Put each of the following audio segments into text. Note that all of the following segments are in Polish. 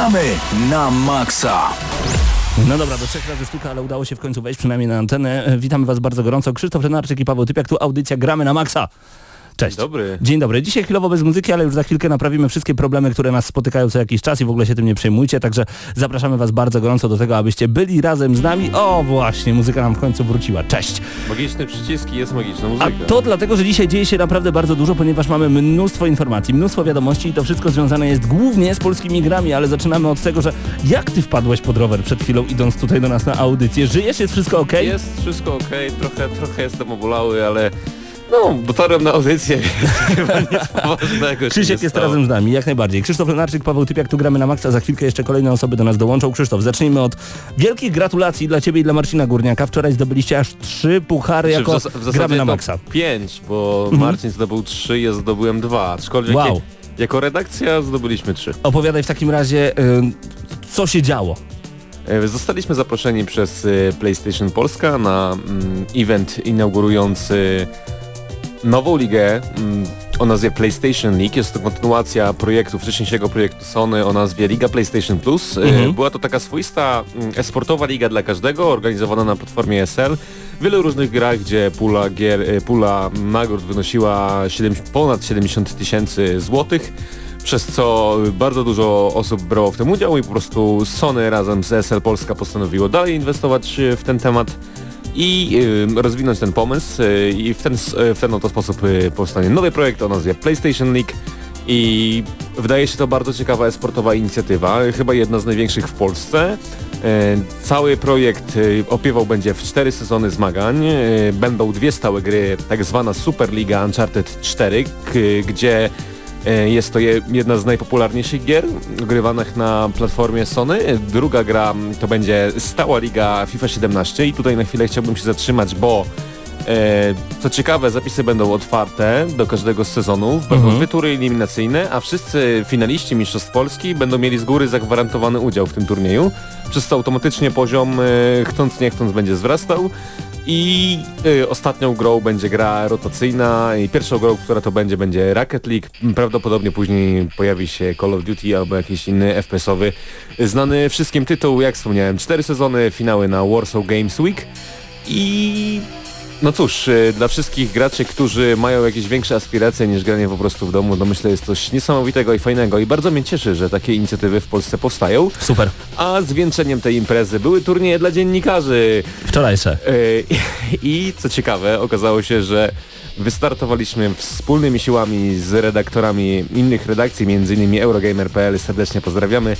gramy na maksa. No dobra, do trzech razy sztuka, ale udało się w końcu wejść przynajmniej na antenę. Witamy Was bardzo gorąco. Krzysztof Renarczyk i Paweł Typiak, tu audycja Gramy na Maxa. Cześć. Dzień dobry. Dzień dobry. Dzisiaj chwilowo bez muzyki, ale już za chwilkę naprawimy wszystkie problemy, które nas spotykają co jakiś czas i w ogóle się tym nie przejmujcie, także zapraszamy Was bardzo gorąco do tego, abyście byli razem z nami. O właśnie, muzyka nam w końcu wróciła. Cześć. Magiczne przyciski jest magiczna muzyka. A to dlatego, że dzisiaj dzieje się naprawdę bardzo dużo, ponieważ mamy mnóstwo informacji, mnóstwo wiadomości i to wszystko związane jest głównie z polskimi grami, ale zaczynamy od tego, że jak ty wpadłeś pod rower przed chwilą idąc tutaj do nas na audycję? Żyjesz? Jest wszystko ok? Jest wszystko ok, trochę, trochę jestem obolały, ale no, dotarłem na audycję, więc chyba nic poważnego się Krzysiek jest razem z nami, jak najbardziej. Krzysztof Lenarczyk, Paweł Typiak, tu gramy na maksa, za chwilkę jeszcze kolejne osoby do nas dołączą. Krzysztof, zacznijmy od wielkich gratulacji dla Ciebie i dla Marcina Górniaka. Wczoraj zdobyliście aż trzy puchary Czy w jako zas- w gramy na maksa. pięć, bo Marcin zdobył trzy, ja zdobyłem dwa. Aczkolwiek Wow. jak, jako redakcja zdobyliśmy trzy. Opowiadaj w takim razie, y, co się działo. E, Zostaliśmy zaproszeni przez e, PlayStation Polska na mm, event inaugurujący nową ligę mm, o nazwie PlayStation League. Jest to kontynuacja projektu, wcześniejszego projektu Sony o nazwie Liga PlayStation Plus. E, Mhm. Była to taka swoista mm, esportowa liga dla każdego, organizowana na platformie SL. Wielu różnych grach, gdzie pula, gier, e, pula nagród wynosiła 7, ponad 70 tysięcy złotych przez co bardzo dużo osób brało w tym udział i po prostu Sony razem z SL Polska postanowiło dalej inwestować w ten temat i rozwinąć ten pomysł y, i w ten, y, w ten oto sposób y, powstanie nowy projekt o nazwie PlayStation League i wydaje się to bardzo ciekawa esportowa inicjatywa, chyba jedna z największych w Polsce. Cały projekt opiewał będzie w cztery sezony zmagań. Będą dwie stałe gry, tak zwana Superliga Uncharted 4, k- gdzie Jest to je- jedna z najpopularniejszych gier grywanych na platformie Sony. E, Druga gra to będzie stała liga FIFA 17 i tutaj na chwilę chciałbym się zatrzymać, bo e, co ciekawe zapisy będą otwarte do każdego z sezonów, będą Mhm. dwie tury eliminacyjne, a wszyscy finaliści Mistrzostw Polski będą mieli z góry zagwarantowany udział w tym turnieju, przez co automatycznie poziom e, chcąc nie chcąc będzie wzrastał. I y, ostatnią grą będzie gra rotacyjna i pierwszą grą, która to będzie, będzie Rocket League. Prawdopodobnie później pojawi się Call of Duty albo jakiś inny FPS-owy. Znany wszystkim tytuł, jak wspomniałem, cztery sezony, finały na Warsaw Games Week i no cóż, y, dla wszystkich graczy, którzy mają jakieś większe aspiracje niż granie po prostu w domu, to myślę jest coś niesamowitego i fajnego i bardzo mnie cieszy, że takie inicjatywy w Polsce powstają. Super. A zwieńczeniem tej imprezy były turnieje dla dziennikarzy. Wczorajsze. Yy, I co ciekawe, okazało się, że wystartowaliśmy wspólnymi siłami z redaktorami innych redakcji, m.in. Eurogamer.pl, serdecznie pozdrawiamy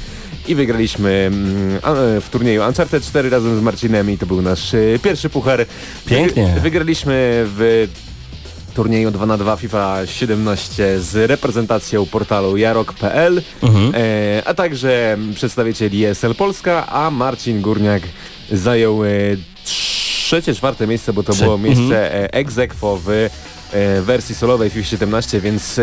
i wygraliśmy mm, a- w turnieju Uncharted 4 razem z Marcinem i to był nasz y, pierwszy puchar. Pięknie. Wyg- Wygraliśmy w turnieju 2 na 2 FIFA 17 z reprezentacją portalu jarok.pl, Mhm. e, a także przedstawicieli ESL Polska, a Marcin Górniak zajął e, trzecie, czwarte miejsce, bo to Trze- było miejsce mhm. e, ex aequo w e, wersji solowej FIFA 17, więc e,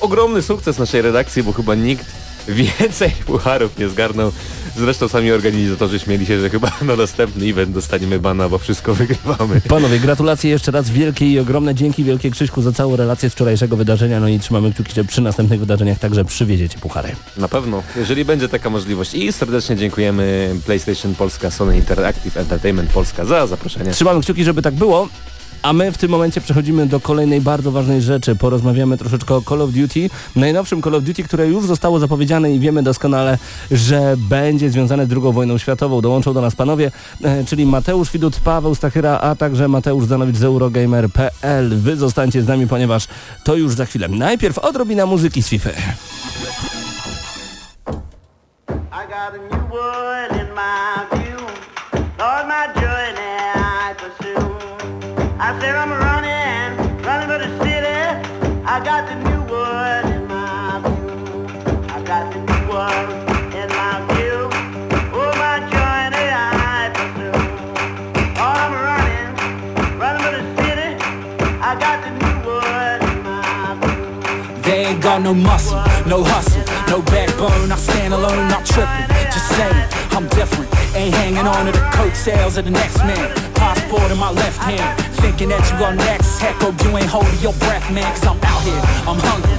ogromny sukces naszej redakcji, bo chyba nikt więcej pucharów nie zgarnął. Zresztą sami organizatorzy śmieli się, że chyba na następny event dostaniemy bana, bo wszystko wygrywamy. Panowie, gratulacje jeszcze raz wielkie i ogromne. Dzięki wielkie Krzyśku za całą relację z wczorajszego wydarzenia. No i trzymamy kciuki, że przy następnych wydarzeniach także przywieziecie puchary. Na pewno, jeżeli będzie taka możliwość. I serdecznie dziękujemy PlayStation Polska, Sony Interactive Entertainment Polska za zaproszenie. Trzymamy kciuki, żeby tak było. A my w tym momencie przechodzimy do kolejnej bardzo ważnej rzeczy. Porozmawiamy troszeczkę o Call of Duty. Najnowszym Call of Duty, które już zostało zapowiedziane i wiemy doskonale, że będzie związane z II wojną światową. Dołączą do nas panowie, e, czyli Mateusz Widut, Paweł Stachyra, a także Mateusz Zanowicz z Eurogamer.pl. Wy zostańcie z nami, ponieważ to już za chwilę. Najpierw odrobina muzyki z FIFA. I got a new in my view. Lord, my. I said I'm running, running for the city. I got the new world in my view. I got the new world in my view. Oh, my I pursue. I'm running, running for the city. I got the new world in my view. They ain't got no muscle, no hustle, no backbone. I stand alone, not tripping. Saying, I'm different. Ain't hanging on to the coattails of the next man. Passport in my left hand, thinking that you are next. Heck, you ain't holding your breath, man. Cause I'm out here, I'm hungry.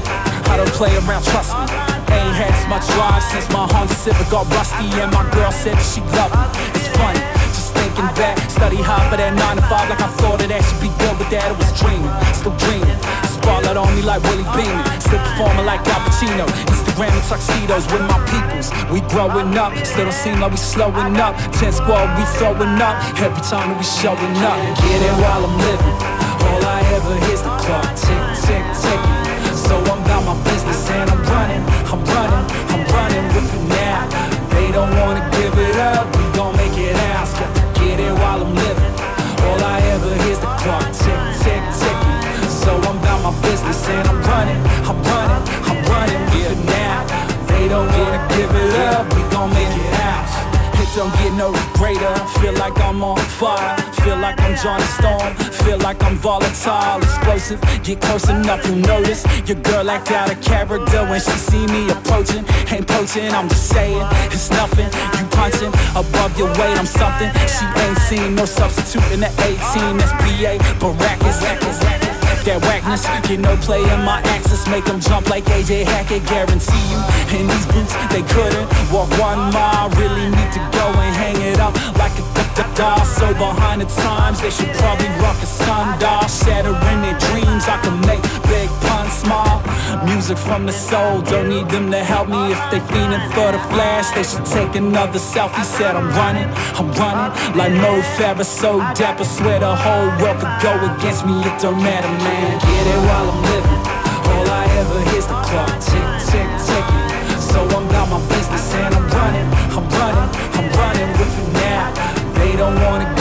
I don't play around, trust me. Ain't had much drive since my Honda Civic got rusty and my girl said she loved me. It's funny, just back. Study hard for that 9 to 5 like I thought it should be good, but that it was dreaming, still dreaming. Spotlight on me like Willie Beamen, still performing like Al Pacino. Instagram and tuxedos with my peoples. We growing up, still don't seem like we slowing up. 10 squad, we throwing up every time that we showing up. Get it while I'm living. All I ever hear's the clock tick, tick, ticking. So I'm about my business and I'm running, I'm running, I'm running with it now. They don't wanna gon' make it out. It don't get no greater. Feel like I'm on fire. Feel like I'm Johnny Storm. Feel like I'm volatile, explosive. Get close enough, you notice. Your girl act out of character when she see me approaching. Ain't poaching, I'm just saying it's nothing. You punching above your weight, I'm something. She ain't seen no substitute in the 18. That's BA, Baracus. That whackness, get no play in my axis Make them jump like AJ Hackett, guarantee you. In these boots, they couldn't walk one mile. Really need to go and hang it up like a doll So behind the times, they should probably rock a sundial. Shattering their dreams, I can make big puns small Music from the soul, don't need them to help me. If they fiending for the flash, they should take another selfie. Said I'm running, I'm running Like Mo Farah, so dapper. Swear the whole world could go against me, it don't matter man. Get it while I'm living. All I ever hear's the clock tick, tick, ticking. So I'm about my business and I'm running I'm running, I'm running with it now. They don't wanna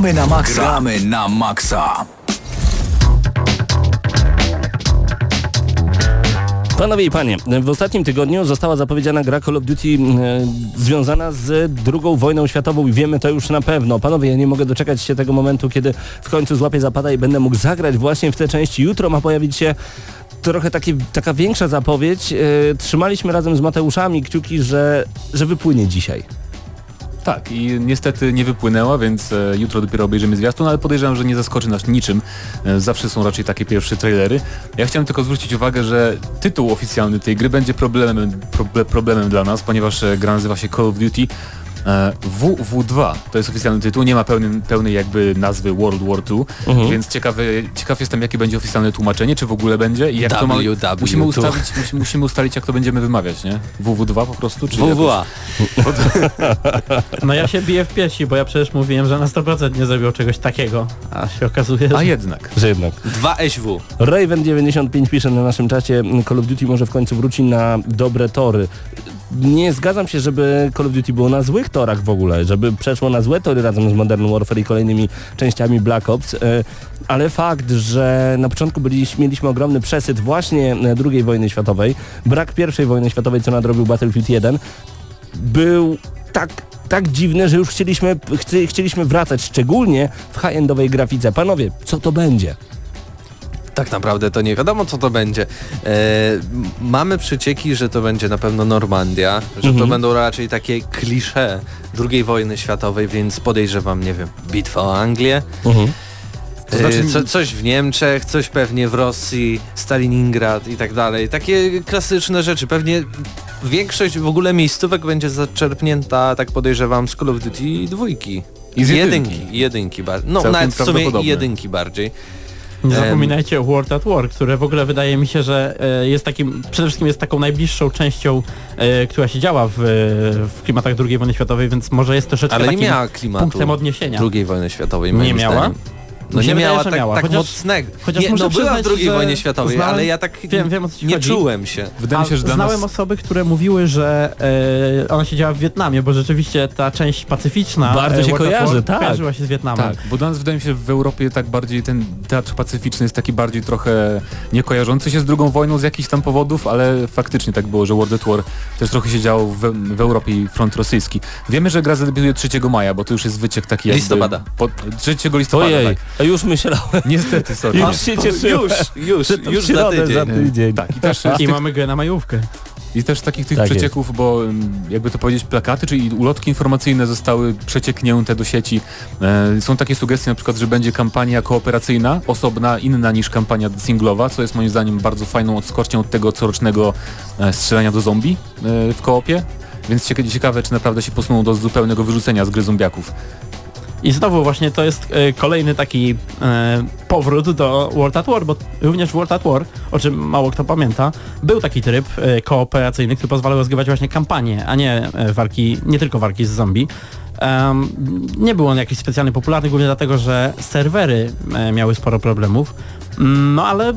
Gramy na maksa. Gramy na maksa. Panowie i panie, w ostatnim tygodniu została zapowiedziana gra Call of Duty e, związana z drugą wojną światową i wiemy to już na pewno. Panowie, ja nie mogę doczekać się tego momentu, kiedy w końcu złapię zapada i będę mógł zagrać właśnie w tę część. Jutro ma pojawić się trochę taki, taka większa zapowiedź. E, trzymaliśmy razem z Mateuszami kciuki, że, że wypłynie dzisiaj. Tak, i niestety nie wypłynęła, więc e, jutro dopiero obejrzymy zwiastun, ale podejrzewam, że nie zaskoczy nas niczym. E, zawsze są raczej takie pierwsze trailery. Ja chciałem tylko zwrócić uwagę, że tytuł oficjalny tej gry będzie problemem, proble, problemem dla nas, ponieważ e, gra nazywa się Call of Duty WW2. To jest oficjalny tytuł, nie ma pełny, pełnej jakby nazwy World War II, więc ciekawy, ciekaw jestem jakie będzie oficjalne tłumaczenie, czy w ogóle będzie i jak to ma... WW2. Musimy ustalić, musimy, musimy ustalić jak to będziemy wymawiać, nie? WW2 po prostu, czy jakoś- WWA. No ja się biję w piersi, bo ja przecież mówiłem, że na 100% nie zrobił czegoś takiego, a się okazuje, że... A jednak. Że jednak. 2SW. Raven95 pisze na naszym czacie, Call of Duty może w końcu wróci na dobre tory. Nie zgadzam się, żeby Call of Duty było na złych torach w ogóle, żeby przeszło na złe tory razem z Modern Warfare i kolejnymi częściami Black Ops, e, ale fakt, że na początku byliśmy, mieliśmy ogromny przesyt właśnie e, II wojny światowej, brak pierwszej wojny światowej, co nadrobił Battlefield 1, był tak tak dziwny, że już chcieliśmy, chci- chcieliśmy wracać, szczególnie w high-endowej grafice. Panowie, co to będzie? Tak naprawdę to nie wiadomo co to będzie. E, mamy przecieki, że to będzie na pewno Normandia, że to Mhm. będą raczej takie klisze II wojny światowej, więc podejrzewam, nie wiem, bitwa o Anglię. To znaczy- E, co, coś w Niemczech, coś pewnie w Rosji, Stalingrad i tak dalej. Takie klasyczne rzeczy. Pewnie większość w ogóle miejscówek będzie zaczerpnięta, tak podejrzewam, z Call of Duty dwójki. I z jedynki. jedynki, jedynki bardziej. No Całkiem nawet w sumie jedynki bardziej. Nie zapominajcie o World at War, które w ogóle wydaje mi się, że e, jest takim, przede wszystkim jest taką najbliższą częścią, e, która się działa w, w klimatach II wojny światowej, więc może jest troszeczkę Ale nie takim miała klimatu punktem odniesienia. II wojny światowej. Nie miała? zdaniem. No się nie wydaje, miała tak, miała, tak chociaż- mocnego. chociaż nie, muszę no była w II wojnie światowej, znałem- ale ja tak Wiem, wiem o co ci nie chodzi. czułem się. Wydaje mi się, że dla znałem nas... osoby, które mówiły, że e, ona się działa w Wietnamie, bo rzeczywiście ta część pacyficzna Bardzo e, się World at kojarzy, tak. kojarzyła się z Wietnamem. Tak, bo dla nas wydaje mi się, że w Europie tak bardziej ten teatr pacyficzny jest taki bardziej trochę nie kojarzący się z drugą wojną z jakichś tam powodów, ale faktycznie tak było, że World at War też trochę się działo w, w Europie i front rosyjski. Wiemy, że gra zadebiutuje 3 maja, bo to już jest wyciek taki jakby... Listopada. Po, 3 listopada, Ojej, tak. A już myślałem. Niestety, sorry. Już się cieszyłem. Już, już, już za tydzień. za tydzień. Tak, i też I mamy grę na majówkę. I też takich tych Tak przecieków, bo ym, jakby to powiedzieć plakaty, czyli ulotki informacyjne zostały przecieknięte do sieci. E, są takie sugestie na przykład, że będzie kampania kooperacyjna, osobna, inna niż kampania singlowa, co jest moim zdaniem bardzo fajną odskocznią od tego corocznego e, strzelania do zombie e, w koopie. Więc cieka- ciekawe, czy naprawdę się posuną do zupełnego wyrzucenia z gry zombiaków. I znowu właśnie to jest e, kolejny taki e, powrót do World at War, bo również w World at War, o czym mało kto pamięta, był taki tryb e, kooperacyjny, który pozwalał rozgrywać właśnie kampanię, a nie walki, nie tylko walki z zombie. Em, nie był on jakiś specjalnie popularny, głównie dlatego, że serwery miały sporo problemów. Mm, No ale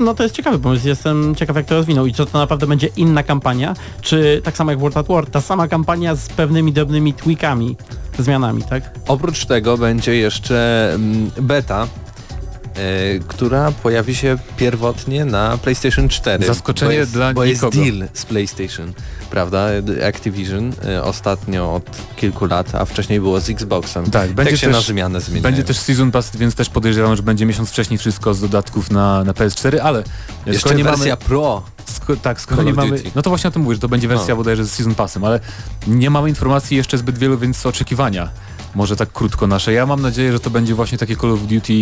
no to jest ciekawy pomysł, jestem ciekaw jak to rozwinął i czy to naprawdę będzie inna kampania, czy tak samo jak World at War, ta sama kampania z pewnymi drobnymi tweakami, zmianami, tak? Oprócz tego będzie jeszcze mm, beta, e, która pojawi się pierwotnie na PlayStation 4. Zaskoczenie bo jest, dla bo jest nikogo. deal z PlayStation, prawda? Activision e, ostatnio od kilku lat, a wcześniej było z Xboxem. Tak, tak będzie się też- na zmianę zmieniają. Będzie też Season Pass, więc też podejrzewam, że będzie miesiąc wcześniej wszystko z dodatków na, na PS4, ale Jeszcze nie wersja mamy... Pro. Sko tak, skoro Call nie mamy... Duty. No to właśnie o tym mówię, że to będzie wersja No. bodajże z Season Passem, ale nie mamy informacji jeszcze zbyt wielu, więc oczekiwania. Może tak krótko nasze. Ja mam nadzieję, że to będzie właśnie takie Call of Duty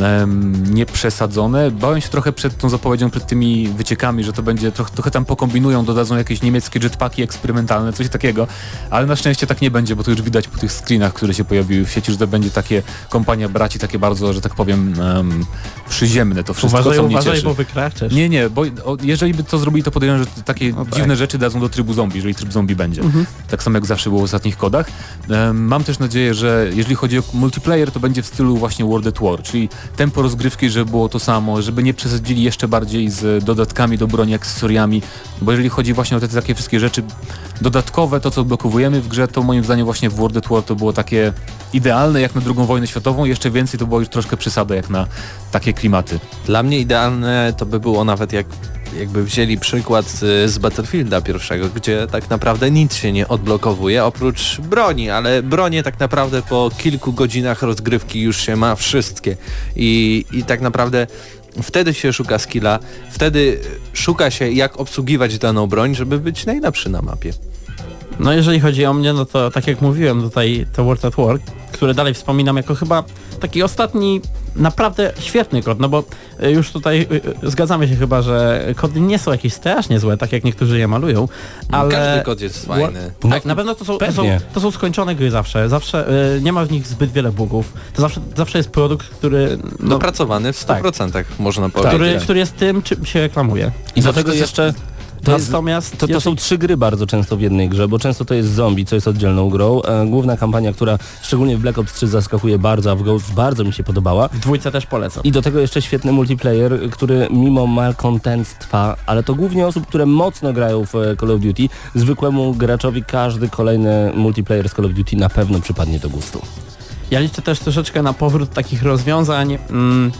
em, nieprzesadzone. Bałem się trochę przed tą zapowiedzią, przed tymi wyciekami, że to będzie trochę, trochę tam pokombinują, dodadzą jakieś niemieckie jetpacki eksperymentalne, coś takiego, ale na szczęście tak nie będzie, bo to już widać po tych screenach, które się pojawiły w sieci, że to będzie takie kompania braci, takie bardzo, że tak powiem, em, przyziemne to wszystko, uważaj, co mnie uważaj, cieszy. bo wykraczesz. Nie, nie, bo o, jeżeli by to zrobili, to podejrzewam, że takie No tak. dziwne rzeczy dadzą do trybu zombie, jeżeli tryb zombie będzie. Mhm. Tak samo jak zawsze było w ostatnich kodach. Em, mam też nadzieję, że jeżeli chodzi o multiplayer, to będzie w stylu właśnie World at War, czyli tempo rozgrywki, żeby było to samo, żeby nie przesadzili jeszcze bardziej z dodatkami do broni, akcesoriami, bo jeżeli chodzi właśnie o te takie wszystkie rzeczy dodatkowe, to co odblokowujemy w grze, to moim zdaniem właśnie w World at War to było takie idealne jak na drugą wojnę światową, jeszcze więcej to było już troszkę przesada jak na takie klimaty. Dla mnie idealne to by było nawet jak jakby wzięli przykład z, z Battlefielda pierwszego, gdzie tak naprawdę nic się nie odblokowuje oprócz broni, ale bronie tak naprawdę po kilku godzinach rozgrywki już się ma wszystkie i, i tak naprawdę wtedy się szuka skilla, wtedy szuka się jak obsługiwać daną broń, żeby być najlepszy na mapie. No jeżeli chodzi o mnie, no to tak jak mówiłem tutaj to World at War, które dalej wspominam jako chyba taki ostatni naprawdę świetny kod, no bo y, już tutaj y, y, zgadzamy się chyba, że kody nie są jakieś strasznie złe, tak jak niektórzy je malują, ale... Każdy kod jest fajny. Tak, na pewno to są, to są, to są skończone gry zawsze, zawsze y, nie ma w nich zbyt wiele bugów, to zawsze, zawsze jest produkt, który, no, Dopracowany w 100% można powiedzieć. który, który jest tym, czym się reklamuje. I do Zawsze tego to jest- jeszcze... To, jest, Natomiast to, to jeżeli- są trzy gry bardzo często w jednej grze, bo często to jest zombie, co jest oddzielną grą. E, główna kampania, która szczególnie w Black Ops 3 zaskakuje bardzo, a w Ghost bardzo mi się podobała. w dwójce też polecam. I do tego jeszcze świetny multiplayer, który mimo malkontentstwa, ale to głównie osób, które mocno grają w e, Call of Duty, zwykłemu graczowi każdy kolejny multiplayer z Call of Duty na pewno przypadnie do gustu. Ja liczę też troszeczkę na powrót takich rozwiązań. Mm,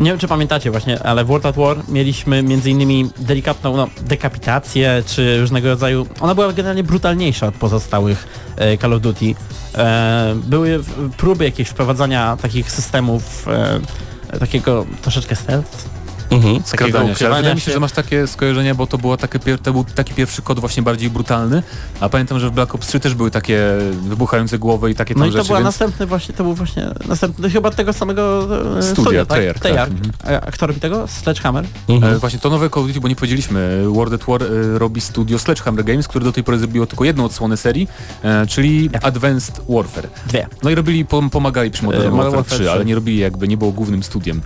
nie wiem czy pamiętacie właśnie, ale w World at War mieliśmy między innymi delikatną no, dekapitację, czy różnego rodzaju... Ona była generalnie brutalniejsza od pozostałych e, Call of Duty. E, były próby jakieś wprowadzania takich systemów, e, takiego troszeczkę stealth. Mhm. skradania się. Wydaje mi się, że masz takie skojarzenia, bo to, była takie, pier- to był taki pierwszy kod właśnie bardziej brutalny, a pamiętam, że w Black Ops 3 też były takie wybuchające głowy i takie tam No i to rzeczy, była więc... następny właśnie, to był właśnie następny chyba tego samego e, Studia, studia, tak? Treyarch, tak. Mhm. A, kto robi tego? Sledgehammer? Mhm. E, Właśnie to nowe Call of Duty, bo nie powiedzieliśmy, World at War e, robi studio Sledgehammer Games, które do tej pory zrobiło tylko jedną odsłonę serii, e, czyli Advanced Warfare. Dwie. No i robili, pom- pomagali przy Modern E, Modern Warfare Warfare 3, 3. ale nie robili jakby, nie było głównym studiem.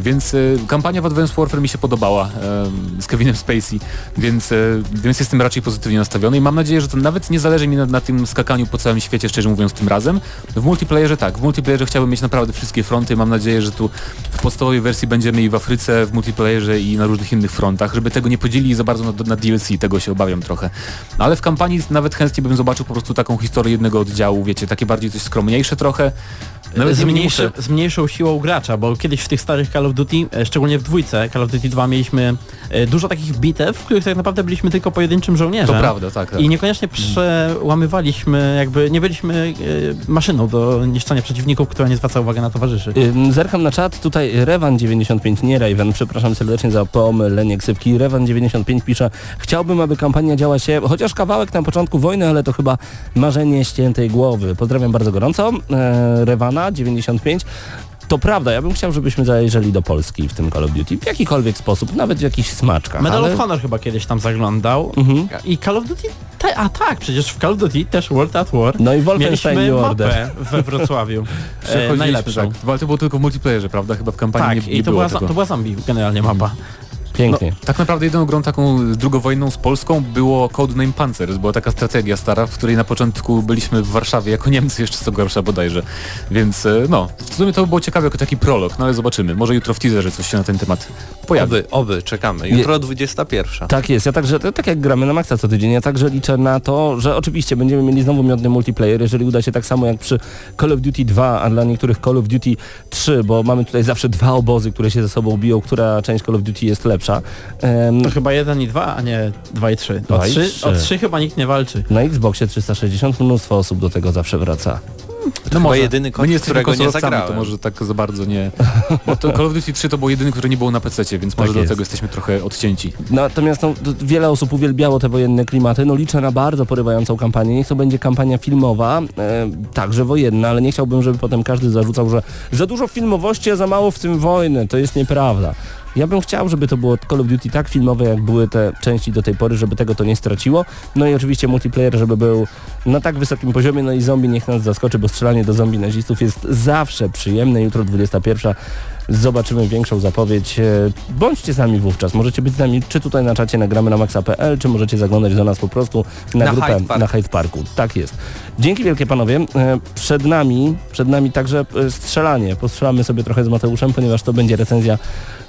Więc e, kampania w Advanced Warfare mi się podobała z Kevinem Spacey, więc, e, więc jestem raczej pozytywnie nastawiony i mam nadzieję, że to nawet nie zależy mi na, na tym skakaniu po całym świecie, szczerze mówiąc, tym razem. W multiplayerze tak, w multiplayerze chciałbym mieć naprawdę wszystkie fronty, mam nadzieję, że tu w podstawowej wersji będziemy i w Afryce, w multiplayerze i na różnych innych frontach, żeby tego nie podzielili za bardzo na, na DLC, tego się obawiam trochę. No, ale w kampanii nawet chętnie bym zobaczył po prostu taką historię jednego oddziału, wiecie, takie bardziej coś skromniejsze trochę. Nawet z, nie mniejszy, z mniejszą siłą gracza, bo kiedyś w tych starych Call of Duty, e, szczególnie w dwójce Call of Duty 2 mieliśmy e, dużo takich bitew, w których tak naprawdę byliśmy tylko pojedynczym żołnierzem. To prawda, tak. tak. I niekoniecznie przełamywaliśmy, jakby nie byliśmy e, maszyną do niszczenia przeciwników, która nie zwraca uwagi na towarzyszy. Zerkam na czat, tutaj Revan95, nie Raven, przepraszam serdecznie za pomylenie ksywki. Revan95 pisze, chciałbym, aby kampania działa się, chociaż kawałek na początku wojny, ale to chyba marzenie ściętej głowy. Pozdrawiam bardzo gorąco, e, Revana95. To prawda, ja bym chciał, żebyśmy zajrzeli do Polski w tym Call of Duty, w jakikolwiek sposób, nawet w jakichś smaczkach. Medal ale... of Honor chyba kiedyś tam zaglądał. Mhm. I Call of Duty, te, a tak, przecież w Call of Duty też World at War No i Wolfenstein New Order. mapę we Wrocławiu. e, najlepszą. Tak. Ale to było tylko w multiplayerze, prawda? Chyba w kampanii Tak, nie, nie i to było była, tego. to była zombie generalnie mapa. Pięknie. Tak naprawdę jedyną grą taką drugowojenną z Polską było Codename Panzers. Była taka strategia stara, w której na początku byliśmy w Warszawie jako Niemcy jeszcze co gorsza bodajże. Więc e, no, w sumie to by było ciekawe jako taki prolog, no ale zobaczymy. Może jutro w teaserze coś się na ten temat pojawi. Oby, oby, czekamy. Jutro 21. Tak jest, ja także, tak jak gramy na maksa co tydzień, ja także liczę na to, że oczywiście będziemy mieli znowu miodny multiplayer, jeżeli uda się tak samo jak przy Call of Duty 2, a dla niektórych Call of Duty 3, bo mamy tutaj zawsze dwa obozy, które się ze sobą biją, która część Call of Duty jest lepsza. Em, To chyba jeden i dwa, a nie dwa i trzy. Dwa O i trzy, trzy. o trzy chyba nikt nie walczy. na Xboxie 360 mnóstwo osób do tego zawsze wraca. No chyba jedyny kod, My nie którego nie konsolowcami, to zagrałem. może tak za bardzo nie... Bo to Call of Duty 3 to był jedyny, który nie był na PC, więc może do jest. tego jesteśmy trochę odcięci. Natomiast no, wiele osób uwielbiało te wojenne klimaty. No liczę na bardzo porywającą kampanię. Niech to będzie kampania filmowa, e, także wojenna, ale nie chciałbym, żeby potem każdy zarzucał, że za dużo filmowości, a za mało w tym wojny. To jest nieprawda. Ja bym chciał, żeby to było Call of Duty tak filmowe, jak były te części do tej pory, żeby tego to nie straciło. No i oczywiście multiplayer, żeby był na tak wysokim poziomie, no i zombie niech nas zaskoczy, bo strzelanie do zombie nazistów jest zawsze przyjemne. Jutro 21 zobaczymy większą zapowiedź. E, Bądźcie z nami wówczas. Możecie być z nami czy tutaj na czacie nagramy na maxa.pl, czy możecie zaglądać do nas po prostu na, Na grupę Hyde na Hyde Parku. Tak jest. Dzięki wielkie panowie. E, Przed nami, przed nami także e, strzelanie. Postrzelamy sobie trochę z Mateuszem, ponieważ to będzie recenzja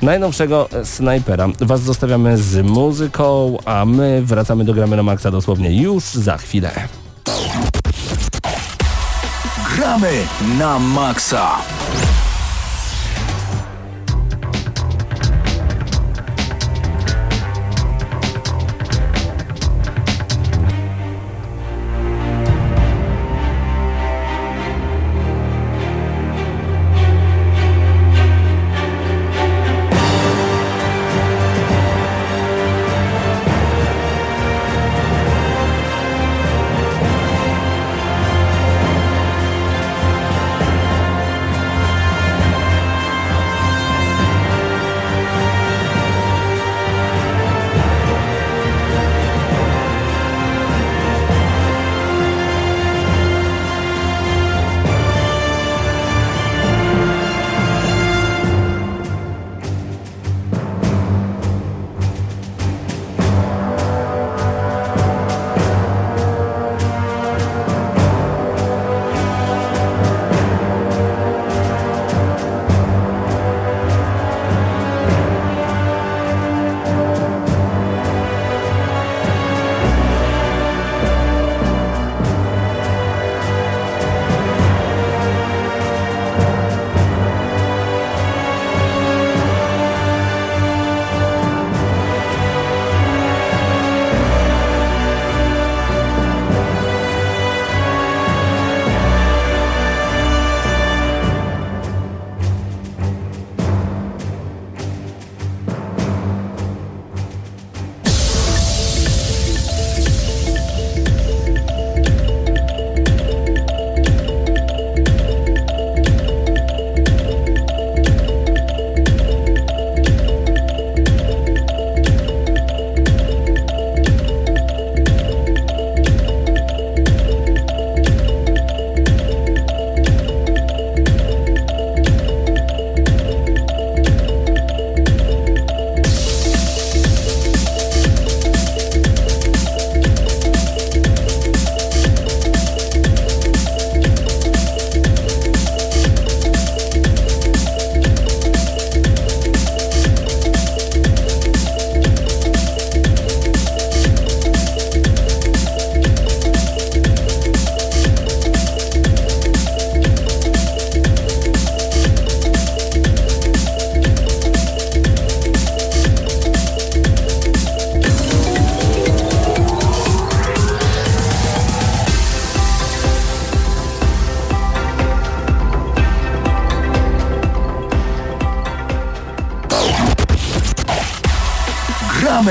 najnowszego snajpera. Was zostawiamy z muzyką, a my wracamy do gramy na Maxa dosłownie już za chwilę. Gramy na maksa.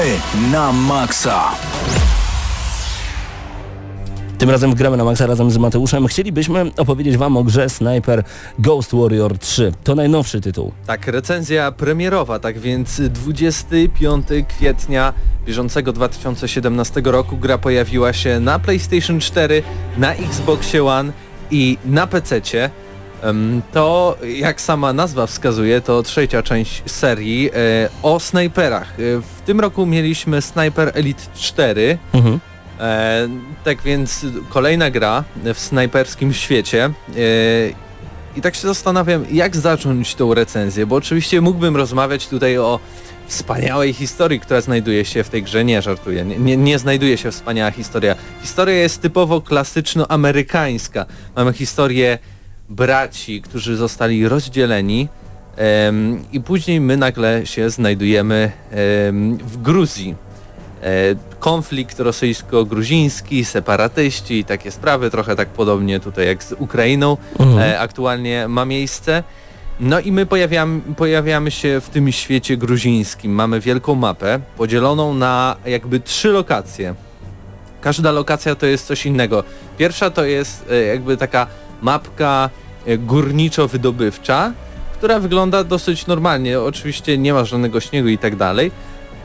Gramy na maksa. Tym razem gramy na Maxa razem z Mateuszem. Chcielibyśmy opowiedzieć Wam o grze Sniper Ghost Warrior 3. To najnowszy tytuł. Tak, recenzja premierowa, tak więc 25 kwietnia bieżącego 2017 roku gra pojawiła się na PlayStation 4, na Xboxie One i na PC-cie. Em, To, jak sama nazwa wskazuje, to trzecia część serii e, o snajperach. E, W tym roku mieliśmy Sniper Elite 4, Mhm. E, tak więc kolejna gra w snajperskim świecie. I tak się zastanawiam, jak zacząć tą recenzję, bo oczywiście mógłbym rozmawiać tutaj o wspaniałej historii, która znajduje się w tej grze. Nie, żartuję. Nie, nie, nie znajduje się wspaniała historia. Historia jest typowo klasyczno-amerykańska. Mamy historię braci, którzy zostali rozdzieleni em, i później my nagle się znajdujemy em, w Gruzji. E, konflikt rosyjsko-gruziński, separatyści i takie sprawy, trochę tak podobnie tutaj jak z Ukrainą Mhm. e, aktualnie ma miejsce. No i my pojawiamy, pojawiamy się w tym świecie gruzińskim. Mamy wielką mapę podzieloną na jakby trzy lokacje. Każda lokacja to jest coś innego. Pierwsza to jest e, jakby taka mapka e, górniczo-wydobywcza, która wygląda dosyć normalnie. Oczywiście nie ma żadnego śniegu i tak dalej.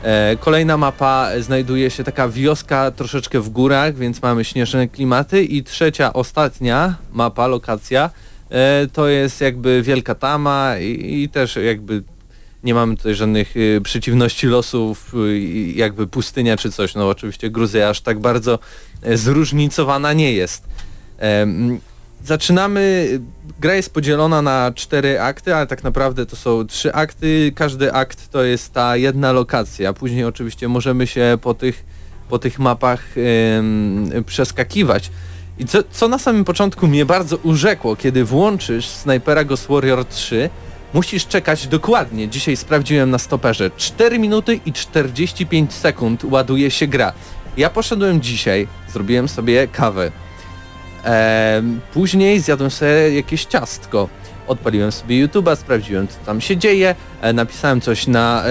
E, Kolejna mapa e, znajduje się taka wioska troszeczkę w górach, więc mamy śnieżne klimaty i trzecia, ostatnia mapa, lokacja to jest jakby Wielka Tama i, i też jakby nie mamy tutaj żadnych przeciwności losów, jakby pustynia czy coś. No oczywiście Gruzja aż tak bardzo zróżnicowana nie jest. Zaczynamy, gra jest podzielona na cztery akty, ale tak naprawdę to są trzy akty. Każdy akt to jest ta jedna lokacja. Później oczywiście możemy się po tych, po tych mapach em, przeskakiwać. I co, co na samym początku mnie bardzo urzekło, kiedy włączysz Snipera Ghost Warrior 3, musisz czekać dokładnie, dzisiaj sprawdziłem na stoperze, 4 minuty i 45 sekund ładuje się gra. Ja poszedłem dzisiaj, zrobiłem sobie kawę. Em, później zjadłem sobie jakieś ciastko. Odpaliłem sobie YouTube'a, sprawdziłem co tam się dzieje, e, napisałem coś na e,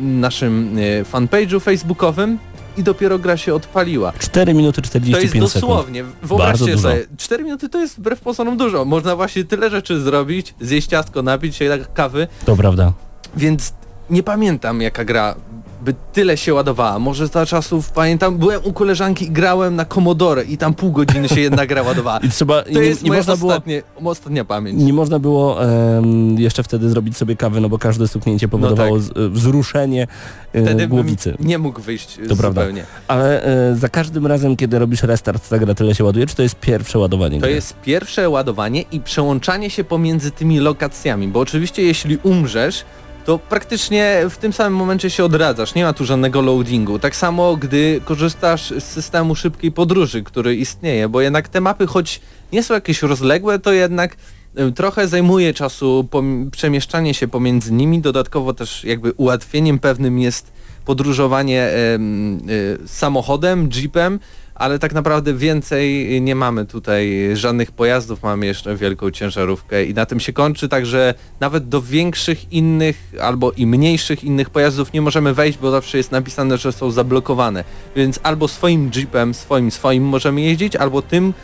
naszym e, fanpage'u facebookowym i dopiero gra się odpaliła. 4 minuty To 45 jest sekund. dosłownie, Bardzo wyobraźcie dużo. sobie, 4 minuty to jest wbrew pozorom dużo. Można właśnie tyle rzeczy zrobić, zjeść ciastko, napić się tak kawy, To prawda. więc nie pamiętam jaka gra by tyle się ładowała. Może za czasów pamiętam, byłem u koleżanki i grałem na Commodore i tam pół godziny się jedna gra ładowała. I trzeba, To nie, jest nie moja można było ostatnie, ostatnia pamięć. nie można było em, jeszcze wtedy zrobić sobie kawy, no bo każde stuknięcie powodowało tak. z, e, wzruszenie e, Wtedy głowicy. nie mógł wyjść To prawda. zupełnie. Ale e, za każdym razem, kiedy robisz restart, ta gra tyle się ładuje, czy to jest pierwsze ładowanie To gry? jest pierwsze ładowanie i przełączanie się pomiędzy tymi lokacjami, bo oczywiście jeśli umrzesz, to praktycznie w tym samym momencie się odradzasz, nie ma tu żadnego loadingu. Tak samo gdy korzystasz z systemu szybkiej podróży, który istnieje, bo jednak te mapy, choć nie są jakieś rozległe, to jednak em, trochę zajmuje czasu przemieszczanie się pomiędzy nimi, dodatkowo też jakby ułatwieniem pewnym jest podróżowanie em, y, samochodem, jeepem, ale tak naprawdę więcej nie mamy tutaj żadnych pojazdów, mamy jeszcze wielką ciężarówkę i na tym się kończy, także nawet do większych innych albo i mniejszych innych pojazdów nie możemy wejść, bo zawsze jest napisane, że są zablokowane. Więc albo swoim jeepem, swoim, swoim możemy jeździć, albo tym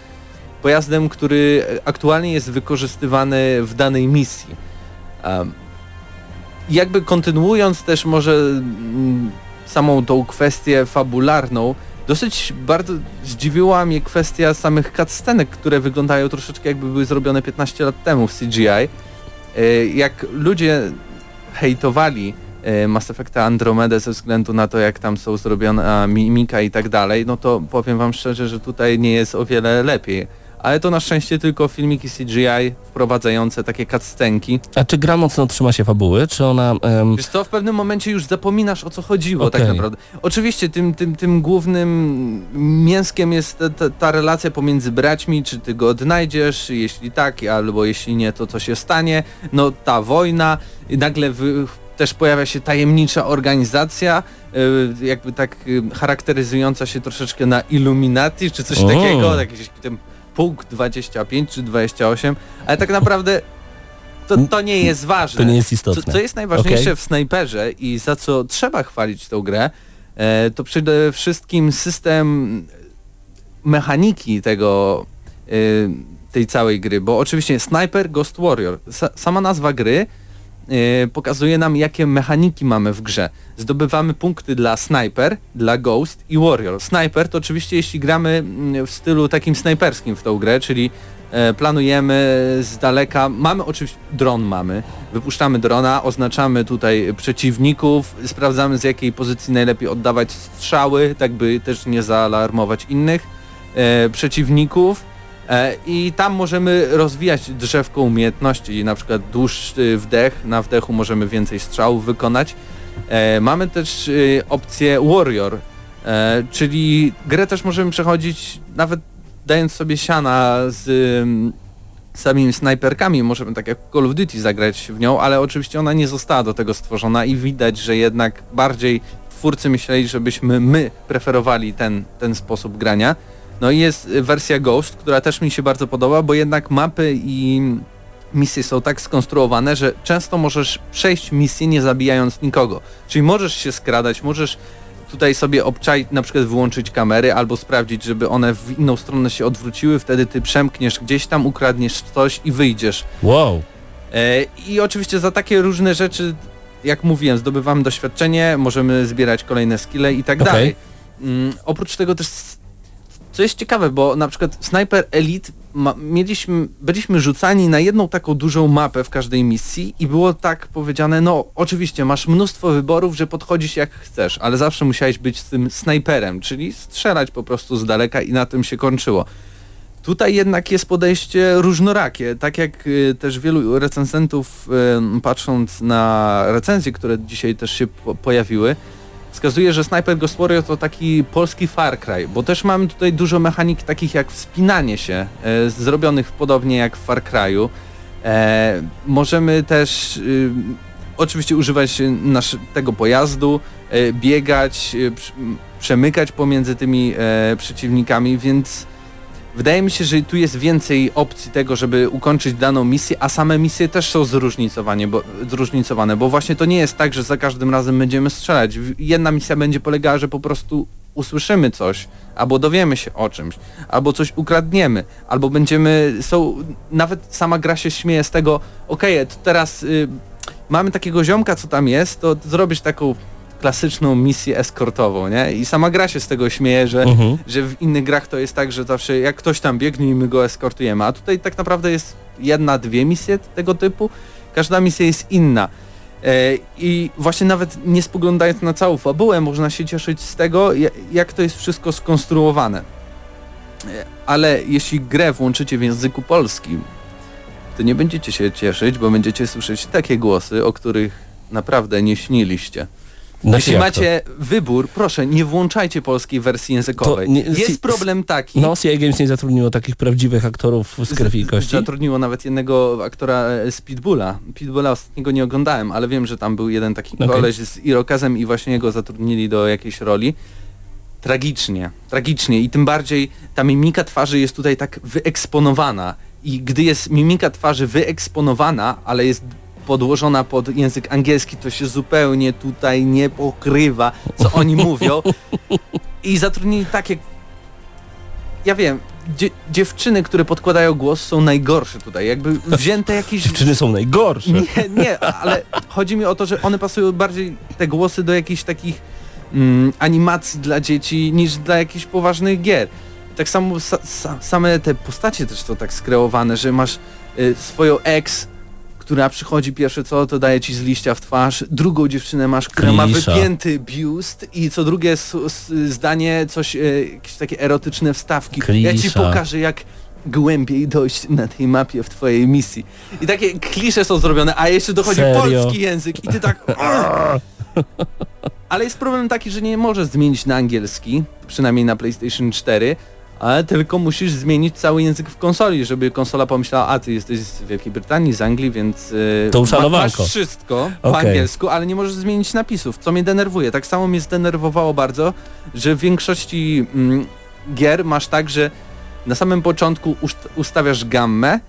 pojazdem, który aktualnie jest wykorzystywany w danej misji. Um, jakby kontynuując też może mm, samą tą kwestię fabularną, dosyć bardzo zdziwiła mnie kwestia samych cutscenek, które wyglądają troszeczkę jakby były zrobione 15 lat temu w CGI. E, Jak ludzie hejtowali e, Mass Effecta Andromeda ze względu na to, jak tam są zrobiona mimika i tak dalej, no to powiem wam szczerze, że tutaj nie jest o wiele lepiej. Ale to na szczęście tylko filmiki CGI wprowadzające takie cutscenki. A czy gra mocno trzyma się fabuły, czy ona... em, Wiesz co, w pewnym momencie już zapominasz o co chodziło tak Okej. naprawdę. Oczywiście tym, tym, tym głównym mięskiem jest ta, ta, relacja pomiędzy braćmi, czy ty go odnajdziesz, jeśli tak, albo jeśli nie, to co się stanie. No ta wojna, i nagle wy, też pojawia się tajemnicza organizacja, y, jakby tak y, charakteryzująca się troszeczkę na Illuminati, czy coś O. takiego, jakiś ten punkt 25 czy 28, ale tak naprawdę to, to nie jest ważne. to nie jest Co, istotne. co jest najważniejsze Okej. w snajperze i za co trzeba chwalić tą grę, e, to przede wszystkim system mechaniki tego, y, tej całej gry, bo oczywiście Sniper Ghost Warrior, sa, sama nazwa gry pokazuje nam jakie mechaniki mamy w grze. Zdobywamy punkty dla Sniper, dla Ghost i Warrior. Sniper to oczywiście jeśli gramy mm, w stylu takim snajperskim w tą grę, czyli e, planujemy z daleka, mamy oczywiście, dron mamy, wypuszczamy drona, oznaczamy tutaj przeciwników, sprawdzamy z jakiej pozycji najlepiej oddawać strzały, tak by też nie zaalarmować innych e, przeciwników i tam możemy rozwijać drzewko umiejętności, na przykład dłuższy wdech, na wdechu możemy więcej strzałów wykonać. E, mamy też e, opcję Warrior, e, czyli grę też możemy przechodzić nawet dając sobie siana z ym, samymi snajperkami, możemy tak jak Call of Duty zagrać w nią, ale oczywiście ona nie została do tego stworzona i widać, że jednak bardziej twórcy myśleli, żebyśmy my preferowali ten, ten sposób grania. No i jest y, wersja Ghost, która też mi się bardzo podoba, bo jednak mapy i misje są tak skonstruowane, że często możesz przejść misję nie zabijając nikogo. Czyli możesz się skradać, możesz tutaj sobie obczaić, na przykład wyłączyć kamery albo sprawdzić, żeby one w inną stronę się odwróciły, wtedy ty przemkniesz gdzieś tam, ukradniesz coś i wyjdziesz. Wow. E, I oczywiście za takie różne rzeczy, jak mówiłem, zdobywamy doświadczenie, możemy zbierać kolejne skille i tak Okej. dalej. Mm, oprócz tego też, co jest ciekawe, bo na przykład Sniper Elite ma, mieliśmy, byliśmy rzucani na jedną taką dużą mapę w każdej misji i było tak powiedziane, no oczywiście masz mnóstwo wyborów, że podchodzisz jak chcesz, ale zawsze musiałeś być tym snajperem, czyli strzelać po prostu z daleka i na tym się kończyło. Tutaj jednak jest podejście różnorakie, tak jak y, też wielu recenzentów patrząc na recenzje, które dzisiaj też się po pojawiły, wskazuje, że Sniper Ghost Warrior to taki polski Far Cry, bo też mamy tutaj dużo mechanik takich jak wspinanie się, e, zrobionych podobnie jak w Far Cry'u. E, możemy też y, oczywiście używać nasz, tego pojazdu, e, biegać, m, przemykać pomiędzy tymi e, przeciwnikami, więc wydaje mi się, że tu jest więcej opcji tego, żeby ukończyć daną misję, a same misje też są zróżnicowane, bo, zróżnicowane, bo właśnie to nie jest tak, że za każdym razem będziemy strzelać. Jedna misja będzie polegała, że po prostu usłyszymy coś, albo dowiemy się o czymś, albo coś ukradniemy, albo będziemy, są, nawet sama gra się śmieje z tego, okej, to teraz y, mamy takiego ziomka, co tam jest, to zrobisz taką klasyczną misję eskortową, nie? I sama gra się z tego śmieje, że, Mhm. że w innych grach to jest tak, że zawsze jak ktoś tam biegnie i my go eskortujemy, a tutaj tak naprawdę jest jedna, dwie misje tego typu, każda misja jest inna. E, I właśnie nawet nie spoglądając na całą fabułę, można się cieszyć z tego, ja- jak to jest wszystko skonstruowane. E, Ale jeśli grę włączycie w języku polskim, to nie będziecie się cieszyć, bo będziecie słyszeć takie głosy, o których naprawdę nie śniliście. Znaczy Jeśli macie wybór, proszę, nie włączajcie polskiej wersji językowej. To nie- jest si- problem taki. No, CI Games nie zatrudniło takich prawdziwych aktorów z krwi i kości. Zatrudniło nawet jednego aktora e, z Pitbulla. Pitbulla ostatniego nie oglądałem, ale wiem, że tam był jeden taki Okej. koleś z Irokezem i właśnie jego zatrudnili do jakiejś roli. Tragicznie, tragicznie i tym bardziej ta mimika twarzy jest tutaj tak wyeksponowana i gdy jest mimika twarzy wyeksponowana, ale jest podłożona pod język angielski, to się zupełnie tutaj nie pokrywa, co oni mówią. I zatrudnili takie ja wiem, dzie dziewczyny, które podkładają głos są najgorsze tutaj, jakby wzięte jakieś... Dziewczyny są najgorsze. Nie, nie, ale chodzi mi o to, że one pasują bardziej te głosy do jakichś takich mm, animacji dla dzieci niż dla jakichś poważnych gier. Tak samo sa, sa, same te postacie też są tak skreowane, że masz y, swoją ex, która przychodzi pierwsze co, to daje ci z liścia w twarz, drugą dziewczynę masz, która ma Klisza. wypięty biust i co drugie zdanie coś, y, jakieś takie erotyczne wstawki. Ja ci Klisza. pokażę jak głębiej dojść na tej mapie w twojej misji. I takie klisze są zrobione, a jeszcze dochodzi Serio? polski język i ty tak... Ale jest problem taki, że nie możesz zmienić na angielski, przynajmniej na PlayStation 4, ale tylko musisz zmienić cały język w konsoli, żeby konsola pomyślała, a ty jesteś z Wielkiej Brytanii, z Anglii, więc yy, To uszanowanko. masz wszystko po Okej. angielsku, ale nie możesz zmienić napisów, co mnie denerwuje. Tak samo mnie zdenerwowało bardzo, że w większości mm, gier masz tak, że na samym początku ust- ustawiasz gammę,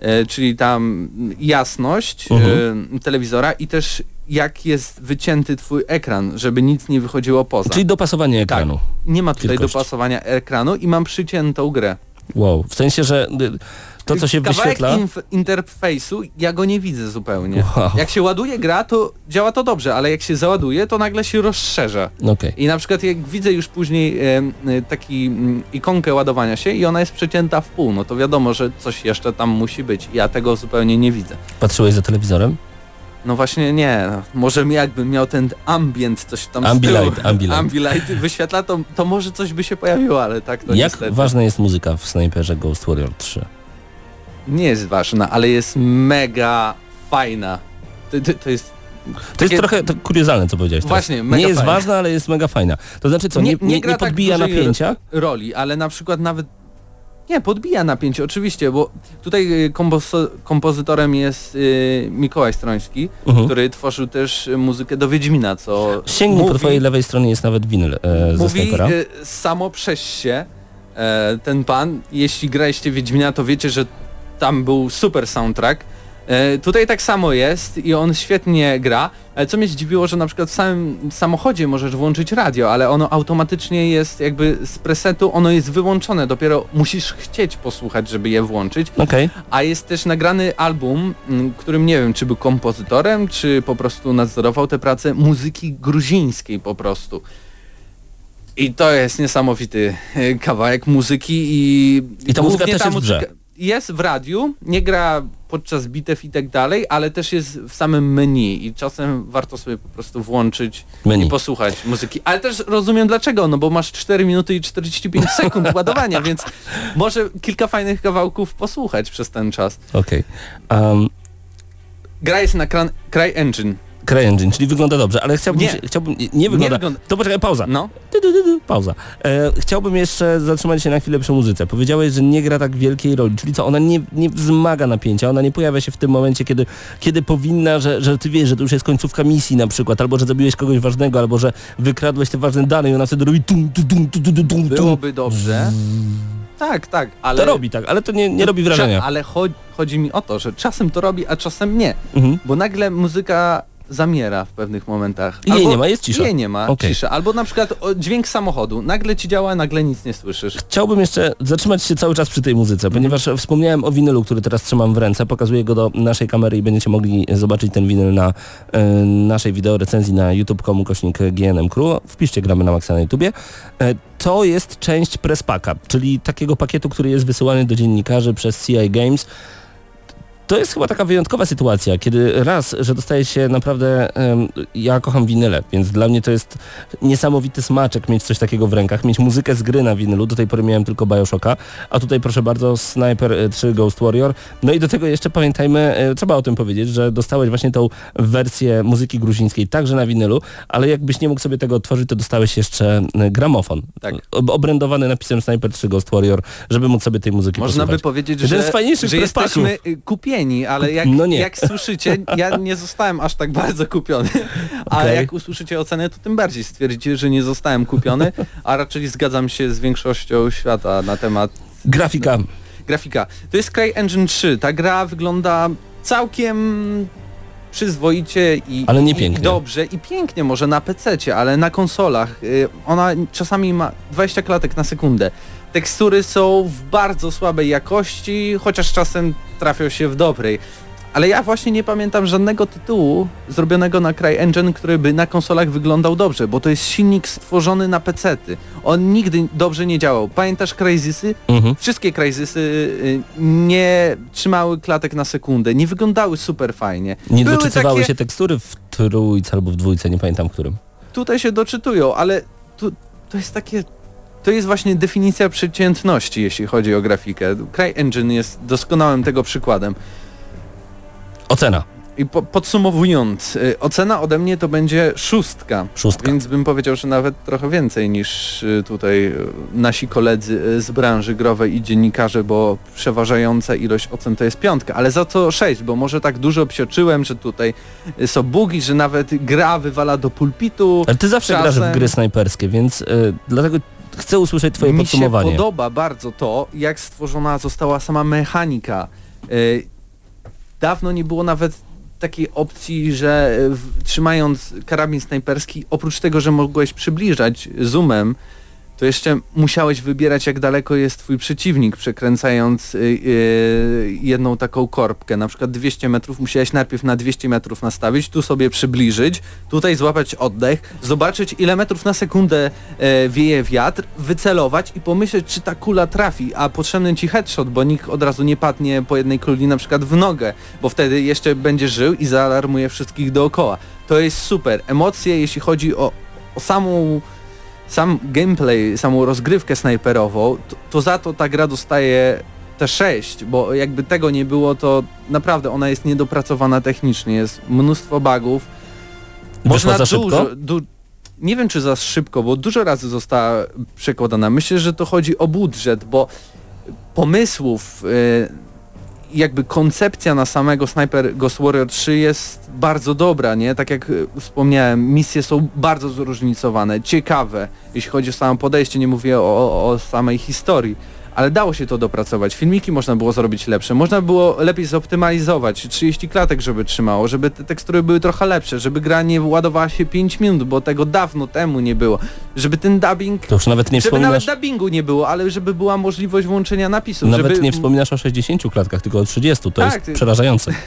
e, czyli tam jasność Mhm. e, telewizora i też jak jest wycięty twój ekran, żeby nic nie wychodziło poza. Czyli dopasowanie tak, ekranu. nie ma tutaj dopasowania ekranu i mam przyciętą grę. Wow. W sensie, że y, to, co się Kawałek wyświetla... interfejsu, ja go nie widzę zupełnie. Wow. Jak się ładuje gra, to działa to dobrze, ale jak się załaduje, to nagle się rozszerza. Okej. I na przykład jak widzę już później e, e, taki mm, ikonkę ładowania się i ona jest przecięta w pół, no to wiadomo, że coś jeszcze tam musi być. Ja tego zupełnie nie widzę. Patrzyłeś za telewizorem? No właśnie nie, może mi jakbym miał ten ambient, coś tam z Ambilight, tyłu, ambilight. ambilight wyświetla, to, to może coś by się pojawiło, ale tak to Jak niestety ważna jest muzyka w Sniperze Ghost Warrior 3? nie jest ważna, ale jest mega fajna. To, to, to jest To jest trochę to kuriozalne, co powiedziałeś teraz. Właśnie, mega Nie jest fajne. ważna, ale jest mega fajna. To znaczy co, nie, nie, nie, gra tak podbija dużej napięcia? roli, ale na przykład nawet nie, podbija napięcie, oczywiście, bo tutaj y, kompozytorem jest y, Mikołaj Stroński, Mhm. który tworzył też muzykę do Wiedźmina, co Sięgnij mówi, po twojej lewej stronie jest nawet winyl e, mówi y, samo przez się e, ten pan, jeśli graliście Wiedźmina, to wiecie, że tam był super soundtrack. E, tutaj tak samo jest i on świetnie gra, ale co mnie zdziwiło, że na przykład w samym samochodzie możesz włączyć radio, ale ono automatycznie jest jakby z presetu, ono jest wyłączone, dopiero musisz chcieć posłuchać, żeby je włączyć, Okej. a jest też nagrany album, m, którym nie wiem, czy był kompozytorem, czy po prostu nadzorował tę pracę muzyki gruzińskiej po prostu. I to jest niesamowity e, kawałek muzyki i... I ta muzyka też jest w grze. Jest w radiu, nie gra podczas bitew i tak dalej, ale też jest w samym menu i czasem warto sobie po prostu włączyć Menu. i posłuchać muzyki. Ale też rozumiem dlaczego, no bo masz 4 minuty i 45 sekund ładowania, więc może kilka fajnych kawałków posłuchać przez ten czas. Okej. Um, Gra jest na kran- CryEngine. CryEngine, czyli wygląda dobrze, ale chciałbym... Nie. się- chciałbym nie, nie wygląda... wygląda- To poczekaj, pauza. No. Du, du, du, Pauza. E, chciałbym jeszcze zatrzymać się na chwilę przy muzyce. Powiedziałeś, że nie gra tak wielkiej roli, czyli co, ona nie, nie wzmaga napięcia, ona nie pojawia się w tym momencie, kiedy, kiedy powinna, że, że ty wiesz, że to już jest końcówka misji na przykład, albo że zabiłeś kogoś ważnego, albo że wykradłeś te ważne dane i ona wtedy robi tum, tum, tum, tum, tum, tum. Byłoby dobrze. Tak, tak, ale... To robi tak, ale to nie, nie robi wrażenia. Ale cho- chodzi mi o to, że czasem to robi, a czasem nie. Mhm. Bo nagle muzyka zamiera w pewnych momentach. I jej nie ma, jest cisza. Jej nie ma, Okej. cisza. Albo na przykład dźwięk samochodu. Nagle ci działa, nagle nic nie słyszysz. Chciałbym jeszcze zatrzymać się cały czas przy tej muzyce, ponieważ wspomniałem o winylu, który teraz trzymam w ręce. Pokazuję go do naszej kamery i będziecie mogli zobaczyć ten winyl na e, naszej wideo recenzji na youtube.com kośnik GNM Crew. Wpiszcie gramy na maksa na YouTubie. E, to jest część presspaka, czyli takiego pakietu, który jest wysyłany do dziennikarzy przez CI Games. To jest chyba taka wyjątkowa sytuacja, kiedy raz, że dostaje się naprawdę, ja kocham winyle, więc dla mnie to jest niesamowity smaczek mieć coś takiego w rękach, mieć muzykę z gry na winylu, do tej pory miałem tylko Bioshocka, a tutaj proszę bardzo Sniper e, 3 Ghost Warrior, no i do tego jeszcze pamiętajmy, e, trzeba o tym powiedzieć, że dostałeś właśnie tą wersję muzyki gruzińskiej także na winylu, ale jakbyś nie mógł sobie tego otworzyć, to dostałeś jeszcze e, gramofon, Tak. ob- obrędowany napisem Sniper 3 Ghost Warrior, żeby móc sobie tej muzyki Można by powiedzieć, Jeden że, z fajniejszych że jesteśmy y, ale jak, No jak słyszycie, ja nie zostałem aż tak bardzo kupiony, ale Okej. jak usłyszycie ocenę, to tym bardziej stwierdzicie, że nie zostałem kupiony, a raczej zgadzam się z większością świata na temat Grafika grafika. To jest CryEngine 3. Ta gra wygląda całkiem przyzwoicie i, Ale nie pięknie. i dobrze i pięknie może na PC, ale na konsolach y, ona czasami ma 20 klatek na sekundę. Tekstury są w bardzo słabej jakości, chociaż czasem trafią się w dobrej. Ale ja właśnie nie pamiętam żadnego tytułu zrobionego na CryEngine, który by na konsolach wyglądał dobrze, bo to jest silnik stworzony na PC-ty. On nigdy dobrze nie działał. Pamiętasz Crysisy? mhm. Wszystkie Crysisy y, nie trzymały klatek na sekundę, nie wyglądały super fajnie. nie Były doczytywały takie- się tekstury w trójce albo w dwójce, nie pamiętam którym. Tutaj się doczytują, ale tu, to jest takie... To jest właśnie definicja przeciętności, jeśli chodzi o grafikę. CryEngine jest doskonałym tego przykładem. Ocena. I po, podsumowując, y, ocena ode mnie to będzie szóstka. Szóstka. Więc bym powiedział, że nawet trochę więcej niż y, tutaj y, nasi koledzy y, z branży growej i dziennikarze, bo przeważająca ilość ocen to jest piątka, ale za to sześć, bo może tak dużo psioczyłem, że tutaj y, są bugi, że nawet gra wywala do pulpitu. Ale ty zawsze grasz w Czasem- gry snajperskie, więc y, dlatego chcę usłyszeć twoje Mi podsumowanie. się podoba bardzo to, jak stworzona została sama mechanika. Y, Dawno nie było nawet takiej opcji, że e, w, trzymając karabin snajperski, oprócz tego, że mogłeś przybliżać zoomem, to jeszcze musiałeś wybierać jak daleko jest twój przeciwnik, przekręcając y, y, jedną taką korbkę. Na przykład 200 metrów musiałeś najpierw na 200 metrów nastawić, tu sobie przybliżyć, tutaj złapać oddech, zobaczyć ile metrów na sekundę e, wieje wiatr, wycelować i pomyśleć czy ta kula trafi, a potrzebny ci headshot, bo nikt od razu nie padnie po jednej kuli na przykład w nogę, bo wtedy jeszcze będzie żył i zaalarmuje wszystkich dookoła. To jest super. Emocje jeśli chodzi o, o samą sam gameplay, samą rozgrywkę snajperową, to, to za to ta gra dostaje te 6, bo jakby tego nie było, to naprawdę ona jest niedopracowana technicznie, jest mnóstwo bugów. Wyszła za szybko? Du, nie wiem czy za szybko, bo dużo razy została przekładana. Myślę, że to chodzi o budżet, bo pomysłów, y, jakby koncepcja na samego Sniper Ghost Warrior 3 jest bardzo dobra, nie? Tak jak y, wspomniałem, misje są bardzo zróżnicowane, ciekawe, jeśli chodzi o samo podejście, nie mówię o, o samej historii. Ale dało się to dopracować. Filmiki można było zrobić lepsze. Można było lepiej zoptymalizować. 30 klatek, żeby trzymało, żeby te tekstury były trochę lepsze, żeby gra nie ładowała się 5 minut, bo tego dawno temu nie było. Żeby ten dubbing... To już nawet nie żeby nawet dubbingu nie było, ale żeby była możliwość włączenia napisów. Nawet żeby... nie wspominasz o 60 klatkach, tylko o 30. To Tak, jest przerażające.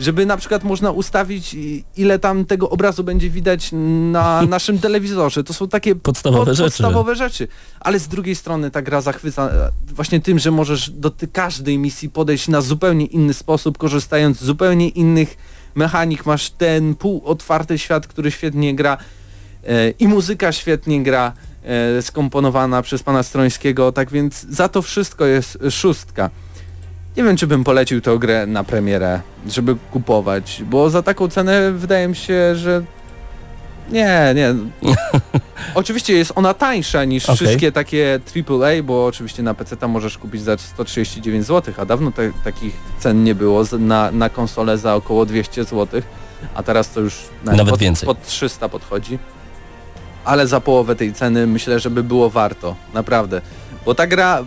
żeby na przykład można ustawić ile tam tego obrazu będzie widać na naszym telewizorze. To są takie Podstawowe rzeczy. podstawowe rzeczy. Ale z drugiej strony ta gra zachwyca e, właśnie tym, że możesz do każdej misji podejść na zupełnie inny sposób, korzystając z zupełnie innych mechanik. Masz ten półotwarty świat, który świetnie gra e, i muzyka świetnie gra e, skomponowana przez pana Strońskiego, tak więc za to wszystko jest szóstka. Nie wiem, czy bym polecił tę grę na premierę, żeby kupować, bo za taką cenę wydaje mi się, że nie, nie. oczywiście jest ona tańsza niż Okej. wszystkie takie AAA, bo oczywiście na PC tam możesz kupić za 139 zł, a dawno te, takich cen nie było na, na konsolę za około 200 zł, a teraz to już Nawet pod, więcej. pod 300 podchodzi. Ale za połowę tej ceny myślę, że by było warto, naprawdę. Bo ta gra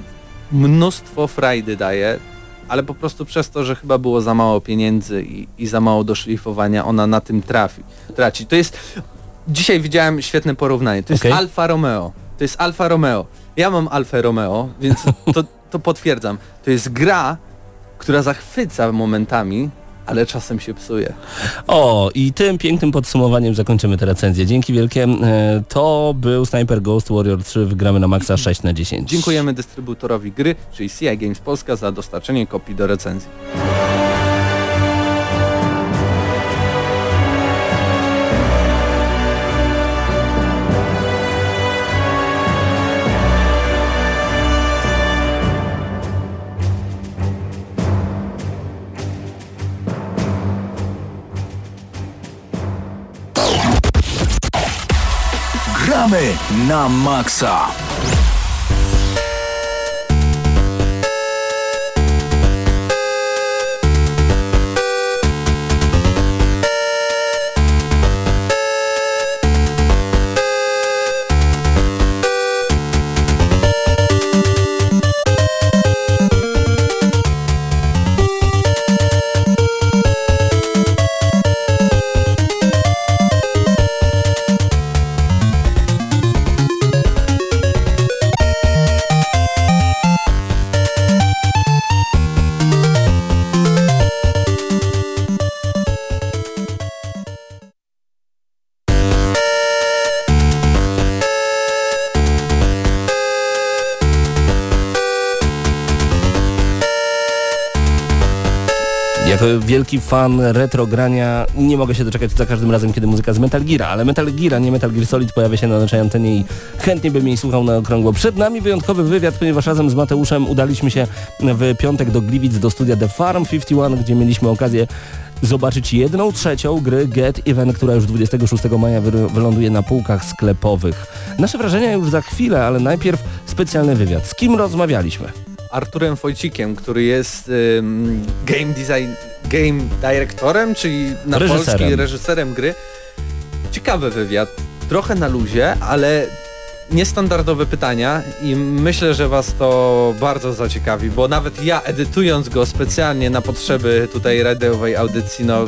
mnóstwo frajdy daje, ale po prostu przez to, że chyba było za mało pieniędzy i, i za mało doszlifowania, ona na tym trafi, traci. To jest... Dzisiaj widziałem świetne porównanie. To jest Okej. Alfa Romeo. To jest Alfa Romeo. Ja mam Alfa Romeo, więc to, to potwierdzam. To jest gra, która zachwyca momentami, ale czasem się psuje. O, i tym pięknym podsumowaniem zakończymy tę recenzję. Dzięki wielkie. E, To był Sniper Ghost Warrior 3. Wygramy na maksa 6 na 10. Dziękujemy dystrybutorowi gry, czyli CI Games Polska za dostarczenie kopii do recenzji. Na maksa. Wielki fan retro grania nie mogę się doczekać za każdym razem, kiedy muzyka z Metal Gear, ale Metal Gear, nie Metal Gear Solid pojawia się na naszej antenie i chętnie bym jej słuchał na okrągło. Przed nami wyjątkowy wywiad, ponieważ razem z Mateuszem udaliśmy się w piątek do Gliwic do studia The Farm 51, gdzie mieliśmy okazję zobaczyć jedną trzecią gry Get Event, która już 26 maja wy- wyląduje na półkach sklepowych. Nasze wrażenia już za chwilę, ale najpierw specjalny wywiad. Z kim rozmawialiśmy? Arturem Wojcikiem, który jest ym, game design, game directorem, czyli na Reżyserem. polski reżyserem gry. Ciekawy wywiad, trochę na luzie, ale niestandardowe pytania i myślę, że Was to bardzo zaciekawi, bo nawet ja edytując go specjalnie na potrzeby tutaj radiowej audycji, no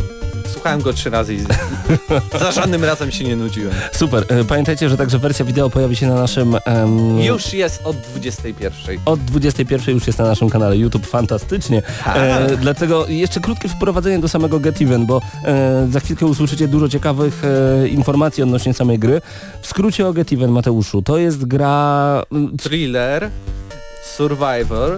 przesłuchałem go trzy razy i za żadnym razem się nie nudziłem. Super. E, Pamiętajcie, że także wersja wideo pojawi się na naszym... em, Już jest od 21. Od 21 już jest na naszym kanale YouTube fantastycznie. E, dlatego jeszcze krótkie wprowadzenie do samego Get Even, bo e, za chwilkę usłyszycie dużo ciekawych e, informacji odnośnie samej gry. W skrócie o Get Even, Mateuszu, to jest gra mm, Thriller, Survivor,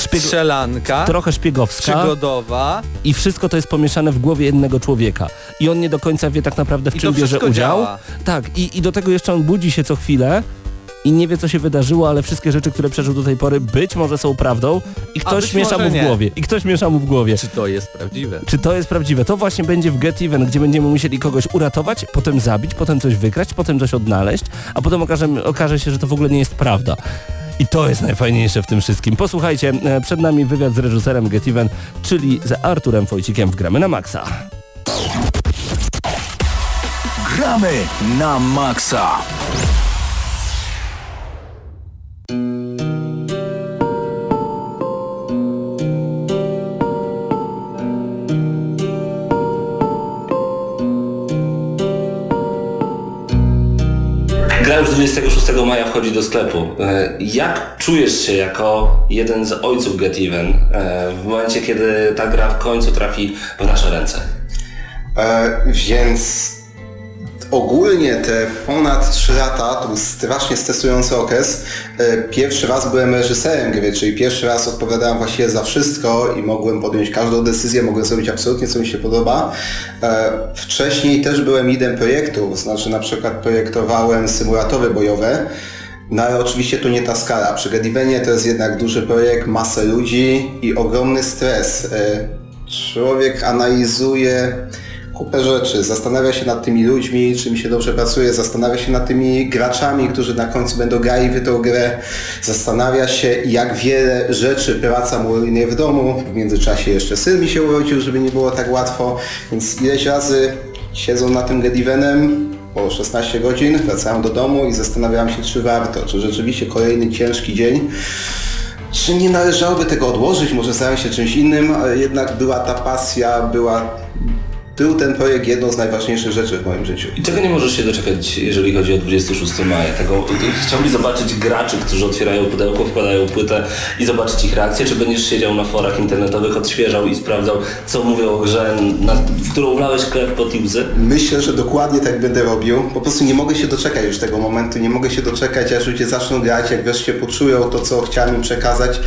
szpieg- strzelanka, trochę szpiegowska przygodowa i wszystko to jest pomieszane w głowie jednego człowieka. I on nie do końca wie tak naprawdę w i czym bierze udział. działa. Tak, i, i do tego jeszcze on budzi się co chwilę i nie wie co się wydarzyło, ale wszystkie rzeczy, które przeżył do tej pory być może są prawdą i ktoś miesza mu w nie. głowie. I ktoś miesza mu w głowie. Czy to jest prawdziwe? Czy to jest prawdziwe? To właśnie będzie w Get Even, gdzie będziemy musieli kogoś uratować, potem zabić, potem coś wykraść, potem coś odnaleźć, a potem okaże, okaże się, że to w ogóle nie jest prawda. I to jest najfajniejsze w tym wszystkim. Posłuchajcie, e, przed nami wywiad z reżyserem Get Even, czyli z Arturem Wojcikiem w Gramy na Maxa. Gramy na maksa. Już 26 maja wchodzi do sklepu. E, Jak czujesz się jako jeden z ojców Get Even e, w momencie, kiedy ta gra w końcu trafi w nasze ręce? E, więc ogólnie te ponad 3 lata to był strasznie stresujący okres. E, pierwszy raz byłem reżyserem gry, czyli pierwszy raz odpowiadałem właściwie za wszystko i mogłem podjąć każdą decyzję, mogłem zrobić absolutnie co mi się podoba. E, wcześniej też byłem lidem projektu, znaczy na przykład projektowałem symulatory bojowe. No ale oczywiście to nie ta skala. Przy Gedivenie to jest jednak duży projekt, masę ludzi i ogromny stres. E, Człowiek analizuje kupę rzeczy, zastanawia się nad tymi ludźmi, czy mi się dobrze pracuje, zastanawia się nad tymi graczami, którzy na końcu będą grali w tą grę, zastanawia się jak wiele rzeczy praca mu w domu, w międzyczasie jeszcze syn mi się urodził, żeby nie było tak łatwo, więc ileś razy siedzą na tym Gedivenem po 16 godzin, wracałem do domu i zastanawiałem się, czy warto, czy rzeczywiście kolejny ciężki dzień, czy nie należałoby tego odłożyć, może zająć się czymś innym, ale jednak była ta pasja, była, był ten projekt jedną z najważniejszych rzeczy w moim życiu. I czego nie możesz się doczekać, jeżeli chodzi o 26 maja? Tego, chciałbyś zobaczyć graczy, którzy otwierają pudełko, wkładają płytę i zobaczyć ich reakcję, czy będziesz siedział na forach internetowych, odświeżał i sprawdzał, co mówią o grze, na, w którą wlałeś krew pod i łzy? Myślę, że dokładnie tak będę robił. Po prostu nie mogę się doczekać już tego momentu, nie mogę się doczekać, aż ludzie zaczną grać, jak wreszcie poczują to, co chciałem im przekazać.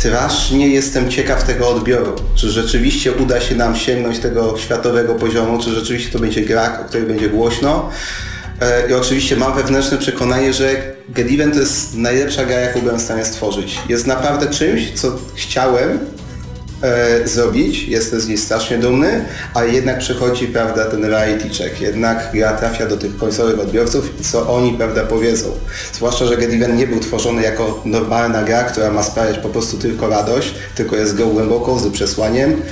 Strasznie jestem ciekaw tego odbioru. Czy rzeczywiście uda się nam sięgnąć tego światowego poziomu, czy rzeczywiście to będzie gra, o której będzie głośno. E, I oczywiście mam wewnętrzne przekonanie, że Gediven to jest najlepsza gra, jaką byłem w stanie stworzyć. Jest naprawdę czymś, co chciałem e, zrobić, jestem z niej strasznie dumny, ale jednak przychodzi, prawda, ten reality check. Jednak gra trafia do tych końcowych odbiorców i co oni, prawda, powiedzą. Zwłaszcza, że Get Even nie był tworzony jako normalna gra, która ma sprawiać po prostu tylko radość, tylko jest grą głęboką, z przesłaniem,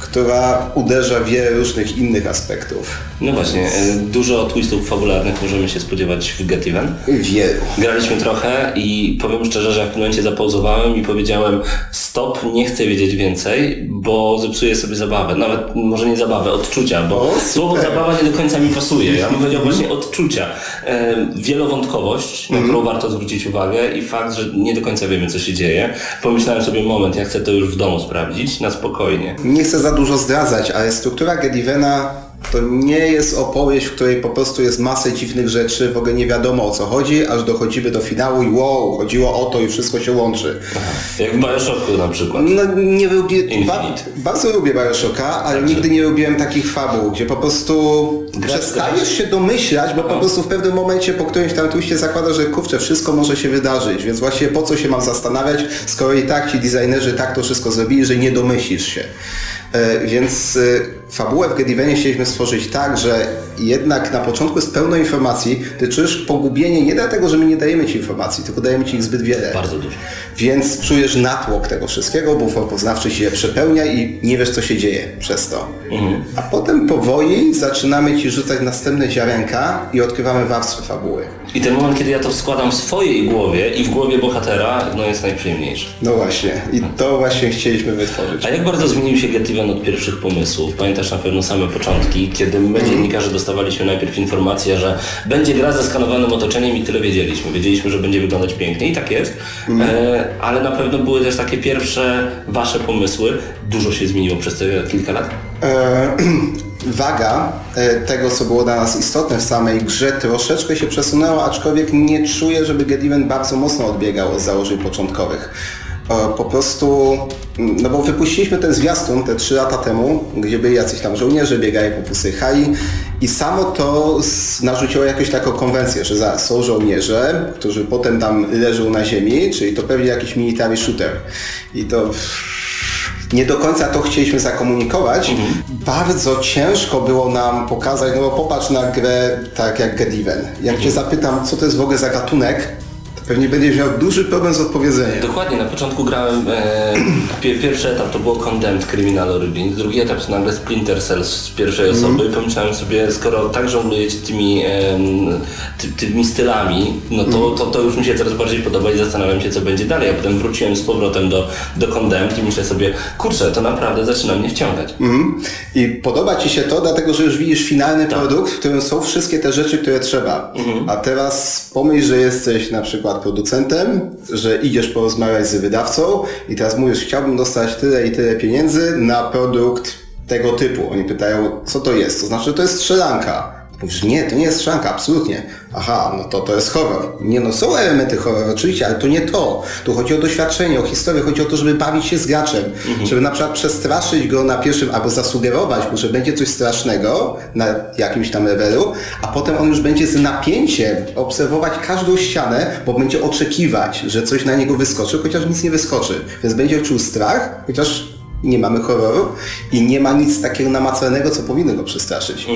która uderza w wiele różnych innych aspektów. No właśnie, y, dużo twistów fabularnych możemy się spodziewać w Get Even. Wielu. Graliśmy trochę i powiem szczerze, że w pewnym momencie zapauzowałem i powiedziałem stop, nie chcę wiedzieć więcej, bo zepsuję sobie zabawę. Nawet może nie zabawę, odczucia, bo O, słowo zabawa nie do końca mi pasuje. Ja bym powiedział właśnie odczucia. E, wielowątkowość, na którą warto zwrócić uwagę i fakt, że nie do końca wiemy co się dzieje. Pomyślałem sobie moment, ja chcę to już w domu sprawdzić, na spokojnie. Nie chcę za dużo zdradzać, ale struktura Gedivena to nie jest opowieść, w której po prostu jest masę dziwnych rzeczy, w ogóle nie wiadomo o co chodzi, aż dochodzimy do finału i wow, chodziło o to i wszystko się łączy. Jak w Bioshocku na przykład. No nie lubię, ba, bardzo lubię Bioshocka, ale nigdy nie lubiłem takich fabuł, gdzie po prostu przestajesz się domyślać, bo po prostu w pewnym momencie po którymś tam twiście zakłada, że kurczę, wszystko może się wydarzyć, więc właśnie po co się mam zastanawiać, skoro i tak ci designerzy tak to wszystko zrobili, że nie domyślisz się. E, Więc e, fabułę w Gedivenie chcieliśmy stworzyć tak, że jednak na początku jest pełno informacji, ty czujesz pogubienie nie dlatego, że my nie dajemy ci informacji, tylko dajemy ci ich zbyt wiele. Bardzo dużo. Więc czujesz natłok tego wszystkiego, bufor poznawczy się przepełnia i nie wiesz co się dzieje przez to. A potem powoli zaczynamy ci rzucać następne ziarenka i odkrywamy warstwy fabuły. I ten moment, kiedy ja to składam w swojej głowie i w głowie bohatera, no jest najprzyjemniejszy. No właśnie. I to właśnie chcieliśmy wytworzyć. A jak bardzo zmienił się Get Even od pierwszych pomysłów? Pamiętasz na pewno same początki, kiedy my dziennikarze dostawaliśmy najpierw informację, że będzie gra ze skanowanym otoczeniem i tyle wiedzieliśmy. Wiedzieliśmy, że będzie wyglądać pięknie i tak jest, e, ale na pewno były też takie pierwsze wasze pomysły. Dużo się zmieniło przez te kilka lat? E, waga e, tego, co było dla nas istotne w samej grze, troszeczkę się przesunęła, aczkolwiek nie czuję, żeby Get Even bardzo mocno odbiegał od założeń początkowych. E, po prostu, mm, no bo wypuściliśmy ten zwiastun te 3 lata temu, gdzie byli jacyś tam żołnierze, biegali po pusty hai i samo to narzuciło jakąś taką konwencję, że zaraz są żołnierze, którzy potem tam leżą na ziemi, czyli to pewnie jakiś military shooter. I to nie do końca to chcieliśmy zakomunikować. Bardzo ciężko było nam pokazać, no bo popatrz na grę tak jak Get Even. Jak cię zapytam, co to jest w ogóle za gatunek, pewnie będziesz miał duży problem z odpowiedzeniem. Dokładnie, na początku grałem, e, pie, pierwszy etap to było Condemned Criminal Origins, drugi etap to nagle Splinter Cell z pierwszej osoby i pomyślałem sobie, skoro tak żonglujecie tymi, em, ty, tymi stylami, no to, to, to już mi się coraz bardziej podoba i zastanawiam się co będzie dalej, a potem wróciłem z powrotem do, do Condemned i myślę sobie, kurczę, to naprawdę zaczyna mnie wciągać. Mhm. I podoba Ci się to, dlatego że już widzisz finalny produkt, w którym są wszystkie te rzeczy, które trzeba. A teraz pomyśl, że jesteś na przykład producentem, że idziesz porozmawiać z wydawcą i teraz mówisz, chciałbym dostać tyle i tyle pieniędzy na produkt tego typu. Oni pytają, co to jest? To znaczy, to jest strzelanka. Mówisz, nie, to nie jest strzelanka, absolutnie. Aha, no to to jest horror. Nie no, są elementy horroru oczywiście, ale to nie to. Tu chodzi o doświadczenie, o historię, chodzi o to, żeby bawić się z graczem. Żeby na przykład przestraszyć go na pierwszym, albo zasugerować mu, że będzie coś strasznego na jakimś tam levelu, a potem on już będzie z napięciem obserwować każdą ścianę, bo będzie oczekiwać, że coś na niego wyskoczy, chociaż nic nie wyskoczy. Więc będzie czuł strach, chociaż nie mamy horroru i nie ma nic takiego namacalnego, co powinno go przestraszyć.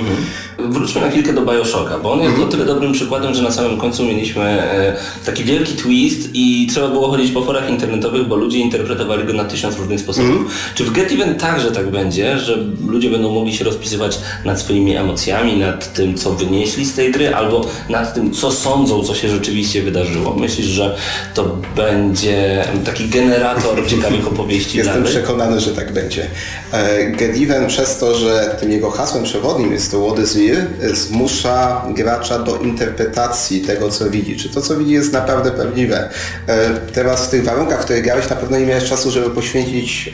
Wróćmy na chwilkę do Bioshocka, bo on jest o tyle dobrym przykładem, że na samym końcu mieliśmy e, taki wielki twist i trzeba było chodzić po forach internetowych, bo ludzie interpretowali go na tysiąc różnych sposobów. Czy w Get Even także tak będzie, że ludzie będą mogli się rozpisywać nad swoimi emocjami, nad tym, co wynieśli z tej gry, albo nad tym, co sądzą, co się rzeczywiście wydarzyło? Myślisz, że to będzie taki generator ciekawych opowieści Jestem gry? przekonany, że tak będzie. E, Get Even przez to, że tym jego hasłem przewodnim jest to What is Real, zmusza gracza do interpretacji tego, co widzi. Czy to, co widzi jest naprawdę prawdziwe. E, Teraz w tych warunkach, w których grałeś, na pewno nie miałeś czasu, żeby poświęcić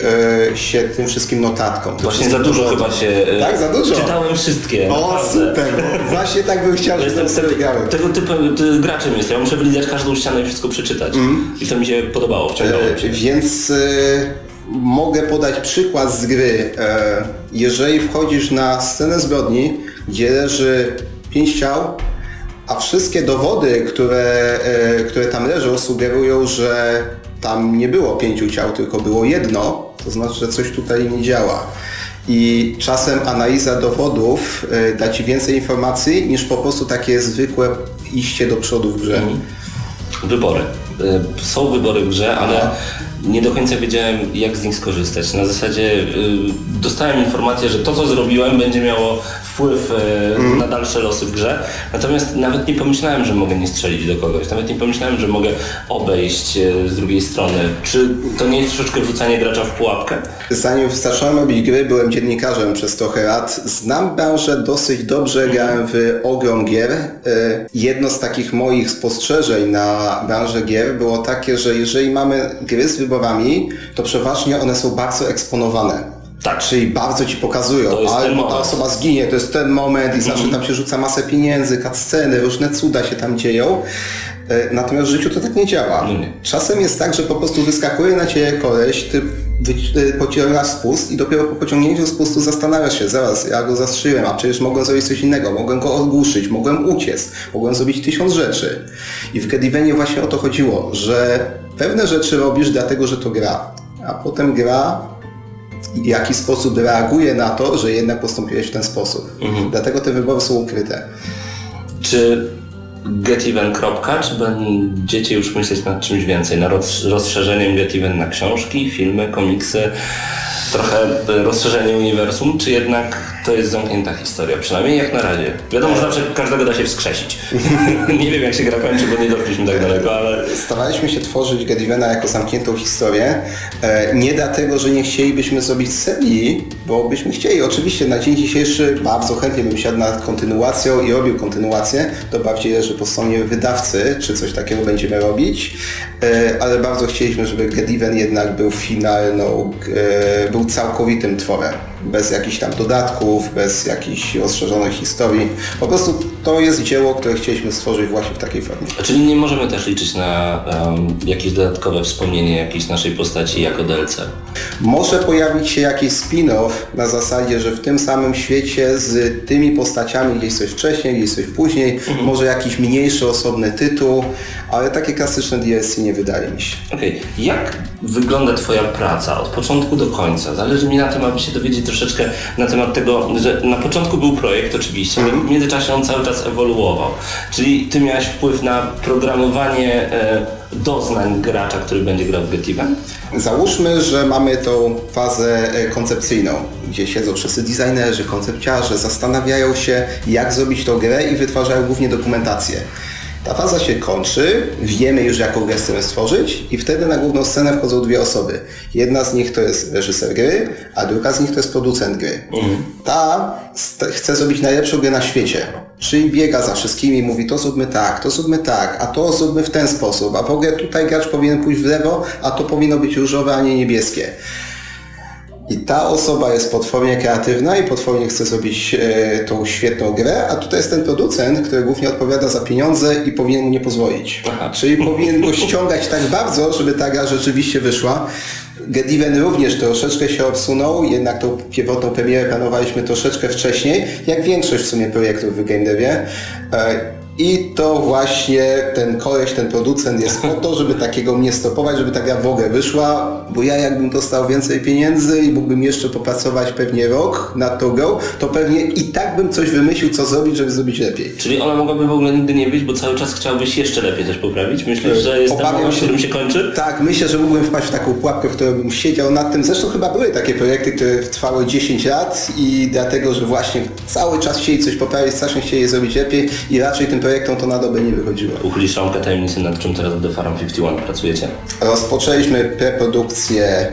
e, się tym wszystkim notatkom. Właśnie za dużo chyba się... Tak, za dużo. Czytałem wszystkie. O, naprawdę. super. Właśnie tak bym chciał, żeby Jestem sobie tego, typu ty, graczem jestem. Ja muszę wylizać każdą ścianę i wszystko przeczytać. I to mi się podobało. E, mnie. Więc e, mogę podać przykład z gry. E, jeżeli wchodzisz na scenę zbrodni, gdzie leży pięć ciał, a wszystkie dowody, które, e, które tam leżą, sugerują, że tam nie było pięciu ciał, tylko było jedno, to znaczy, że coś tutaj nie działa. I czasem analiza dowodów e, da Ci więcej informacji niż po prostu takie zwykłe iście do przodu w grze. Wybory. Y, Są wybory w grze, ale nie do końca wiedziałem jak z nich skorzystać. Na zasadzie y, dostałem informację, że to co zrobiłem będzie miało wpływ y, na dalsze losy w grze. Natomiast nawet nie pomyślałem, że mogę nie strzelić do kogoś. Nawet nie pomyślałem, że mogę obejść y, z drugiej strony. Czy to nie jest troszeczkę wrzucanie gracza w pułapkę? Zanim zacząłem robić gry, byłem dziennikarzem przez trochę lat. Znam branżę dosyć dobrze, grałem w ogrom gier. E, Jedno z takich moich spostrzeżeń na branżę gier było takie, że jeżeli mamy gry z to przeważnie one są bardzo eksponowane. Tak. Czyli bardzo ci pokazują, albo ta osoba zginie, to jest ten moment i zawsze tam się rzuca masę pieniędzy, cutsceny, różne cuda się tam dzieją. E, Natomiast w życiu to tak nie działa. No. Czasem jest tak, że po prostu wyskakuje na ciebie koleś, ty y, pociągasz spust i dopiero po pociągnięciu spustu zastanawiasz się, zaraz, ja go zastrzeliłem, a przecież mogłem zrobić coś innego, mogłem go ogłuszyć, mogłem uciec, mogłem zrobić tysiąc rzeczy. I w Gedivenie właśnie o to chodziło, że pewne rzeczy robisz dlatego, że to gra, a potem gra w jaki sposób reaguje na to, że jednak postąpiłeś w ten sposób. Dlatego te wybory są ukryte. Czy Getiven. Czy będziecie już myśleć nad czymś więcej? Nad roz- rozszerzeniem Getiven na książki, filmy, komiksy? trochę e, rozszerzenie uniwersum, czy jednak to jest zamknięta historia, przynajmniej jak na razie. Wiadomo, że zawsze każdego da się wskrzesić. nie wiem jak się gra kończy, bo nie doszliśmy tak daleko, ale... Staraliśmy się tworzyć Gedivena jako zamkniętą historię. E, nie dlatego, że nie chcielibyśmy zrobić serii, bo byśmy chcieli. Oczywiście na dzień dzisiejszy bardzo chętnie bym siadł nad kontynuacją i robił kontynuację. To bardziej leży po stronie wydawcy, czy coś takiego będziemy robić. E, ale bardzo chcieliśmy, żeby Gediven jednak był finalną, e, był całkowitym tworem. Bez jakichś tam dodatków, bez jakichś rozszerzonych historii. Po prostu to jest dzieło, które chcieliśmy stworzyć właśnie w takiej formie. Czyli nie możemy też liczyć na em, jakieś dodatkowe wspomnienie jakiejś naszej postaci jako DLC. Może pojawić się jakiś spin-off na zasadzie, że w tym samym świecie z tymi postaciami gdzieś coś wcześniej, gdzieś coś później, może jakiś mniejszy, osobny tytuł, ale takie klasyczne DLC nie wydaje mi się. Okej, jak wygląda Twoja praca od początku do końca? Zależy mi na tym, aby się dowiedzieć troszeczkę na temat tego, że na początku był projekt oczywiście, w międzyczasie on cały czas ewoluował. Czyli Ty miałeś wpływ na programowanie e, doznań gracza, który będzie grał w Get Even? Załóżmy, że mamy tą fazę e, koncepcyjną, gdzie siedzą wszyscy designerzy, koncepciarze, zastanawiają się jak zrobić tą grę i wytwarzają głównie dokumentację. Ta faza się kończy, wiemy już jaką grę chcemy stworzyć i wtedy na główną scenę wchodzą dwie osoby. Jedna z nich to jest reżyser gry, a druga z nich to jest producent gry. Ta st- chce zrobić najlepszą grę na świecie, czyli biega za wszystkimi, mówi to zróbmy tak, to zróbmy tak, a to zróbmy w ten sposób, a w ogóle tutaj gracz powinien pójść w lewo, a to powinno być różowe, a nie niebieskie. I ta osoba jest potwornie kreatywna i potwornie chce zrobić e, tą świetną grę, a tutaj jest ten producent, który głównie odpowiada za pieniądze i powinien mu nie pozwolić. Aha. Czyli powinien go ściągać tak bardzo, żeby ta gra rzeczywiście wyszła. Gediven również troszeczkę się obsunął, jednak tą pierwotną premierę planowaliśmy troszeczkę wcześniej, jak większość w sumie projektów w Game Devie. I to właśnie ten koleś, ten producent jest po to, żeby takiego mnie stopować, żeby ta gra w ogóle wyszła, bo ja jakbym dostał więcej pieniędzy i mógłbym jeszcze popracować pewnie rok nad tą grą, to pewnie i tak bym coś wymyślił, co zrobić, żeby zrobić lepiej. Czyli ona mogłaby w ogóle nigdy nie być, bo cały czas chciałbyś jeszcze lepiej coś poprawić? Myślisz, że jest Obawiam moment, w którym się kończy? Tak, myślę, że mógłbym wpaść w taką pułapkę, w której bym siedział nad tym. Zresztą chyba były takie projekty, które trwały 10 lat i dlatego, że właśnie cały czas chcieli coś poprawić, strasznie chcieli je zrobić lepiej i raczej tym projektom to na dobę nie wychodziło. Uchylisz rąkę tajemnicy, nad czym teraz w The Farm 51 pracujecie? Rozpoczęliśmy preprodukcję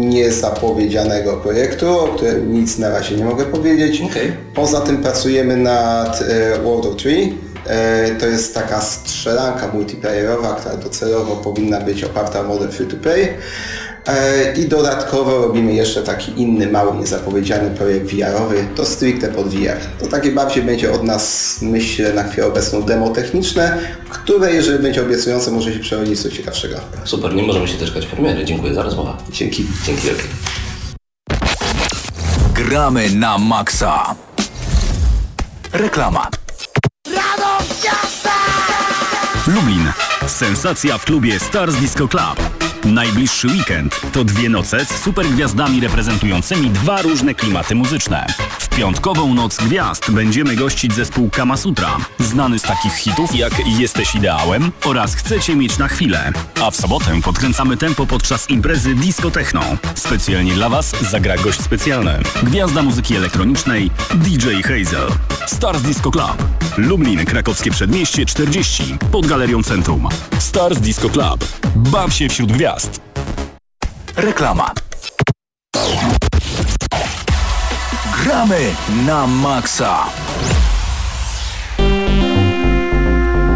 niezapowiedzianego projektu, o którym nic na razie nie mogę powiedzieć. Okej. Poza tym pracujemy nad e, World of Tree. E, to jest taka strzelanka multiplayerowa, która docelowo powinna być oparta o model free to play. E, I dodatkowo robimy jeszcze taki inny, mały, niezapowiedziany projekt VR-owy, to stricte pod VR. To takie bardziej będzie od nas, myślę, na chwilę obecną demo techniczne, które, jeżeli będzie obiecujące, może się przerodzić coś ciekawszego. Super, nie możemy się doczekać premiery. Dziękuję za rozmowę. Dzięki. Dzięki wielkie. Gramy na maksa. Reklama. Lublin. Sensacja w klubie Stars Disco Club. Najbliższy weekend to dwie noce z supergwiazdami reprezentującymi dwa różne klimaty muzyczne. W piątkową Noc Gwiazd będziemy gościć zespół Kamasutra, znany z takich hitów jak Jesteś ideałem oraz Chcecie mieć na chwilę. A w sobotę podkręcamy tempo podczas imprezy Disco Techno. Specjalnie dla Was zagra gość specjalny. Gwiazda muzyki elektronicznej DJ Hazel. Stars Disco Club. Lublin, Krakowskie Przedmieście 40 pod Galerią Centrum. Stars Disco Club. Baw się wśród gwiazd. Reklama. Gramy na maksa.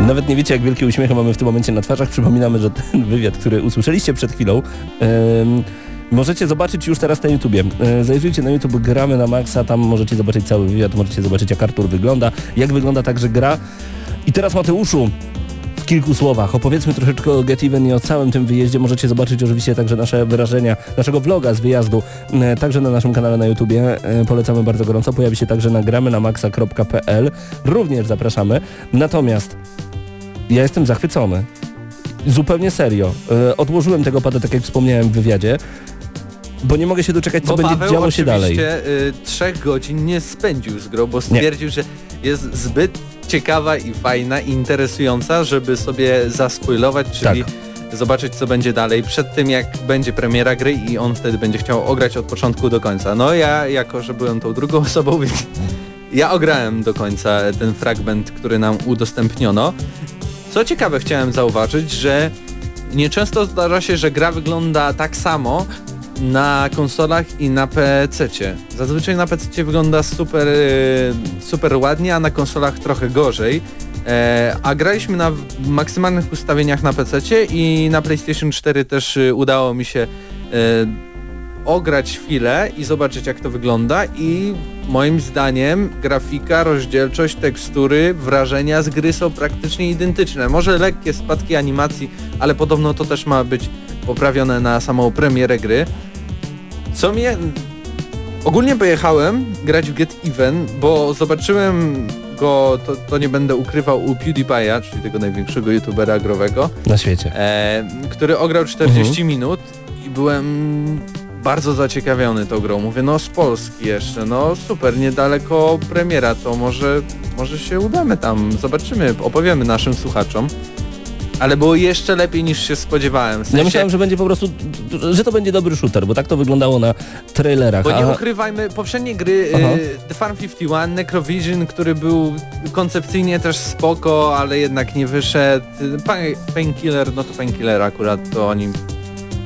Nawet nie wiecie, jak wielkie uśmiechy mamy w tym momencie na twarzach. Przypominamy, że ten wywiad, który usłyszeliście przed chwilą, em, możecie zobaczyć już teraz na YouTubie. E, zajrzyjcie na YouTube, gramy na maksa, tam możecie zobaczyć cały wywiad, możecie zobaczyć, jak Artur wygląda, jak wygląda także gra. I teraz Mateuszu, kilku słowach opowiedzmy troszeczkę o Get Even i o całym tym wyjeździe. Możecie zobaczyć oczywiście także nasze wyrażenia, naszego vloga z wyjazdu, e, także na naszym kanale na YouTubie. E, Polecamy bardzo gorąco. Pojawi się także na gramy na maxa.pl. Również zapraszamy. Natomiast ja jestem zachwycony. Zupełnie serio. E, odłożyłem tego pada, tak jak wspomniałem w wywiadzie, bo nie mogę się doczekać, co Bo będzie Paweł działo się dalej. oczywiście, y, trzech godzin nie spędził z grą, bo stwierdził, że jest zbyt ciekawa i fajna interesująca, żeby sobie zaspoilować, czyli Tak. zobaczyć co będzie dalej przed tym jak będzie premiera gry i on wtedy będzie chciał ograć od początku do końca. No ja jako, że byłem tą drugą osobą, więc ja ograłem do końca ten fragment, który nam udostępniono. Co ciekawe chciałem zauważyć, że nieczęsto zdarza się, że gra wygląda tak samo na konsolach i na PC-cie. Zazwyczaj na PC wygląda super, e, super ładnie, a na konsolach trochę gorzej. E, a graliśmy na maksymalnych ustawieniach na PC i na PlayStation 4 też e, udało mi się e, ograć chwilę i zobaczyć jak to wygląda i moim zdaniem grafika, rozdzielczość, tekstury, wrażenia z gry są praktycznie identyczne. Może lekkie spadki animacji, ale podobno to też ma być poprawione na samą premierę gry. Co mnie... Ogólnie pojechałem grać w Get Even, bo zobaczyłem go, to, to nie będę ukrywał, u PewDiePie'a, czyli tego największego youtubera growego, Na świecie. e, który ograł 40 minut i byłem bardzo zaciekawiony tą grą. Mówię, no z Polski jeszcze, no super, niedaleko premiera, to może, może się udamy tam, zobaczymy, opowiemy naszym słuchaczom. Ale było jeszcze lepiej niż się spodziewałem. W sensie, Ja myślałem, że będzie po prostu, że to będzie dobry shooter, bo tak to wyglądało na trailerach. Bo nie ukrywajmy, poprzednie gry y, The Farm 51, Necrovision, który był koncepcyjnie też spoko, ale jednak nie wyszedł. Pa- Painkiller, no to Painkiller akurat to oni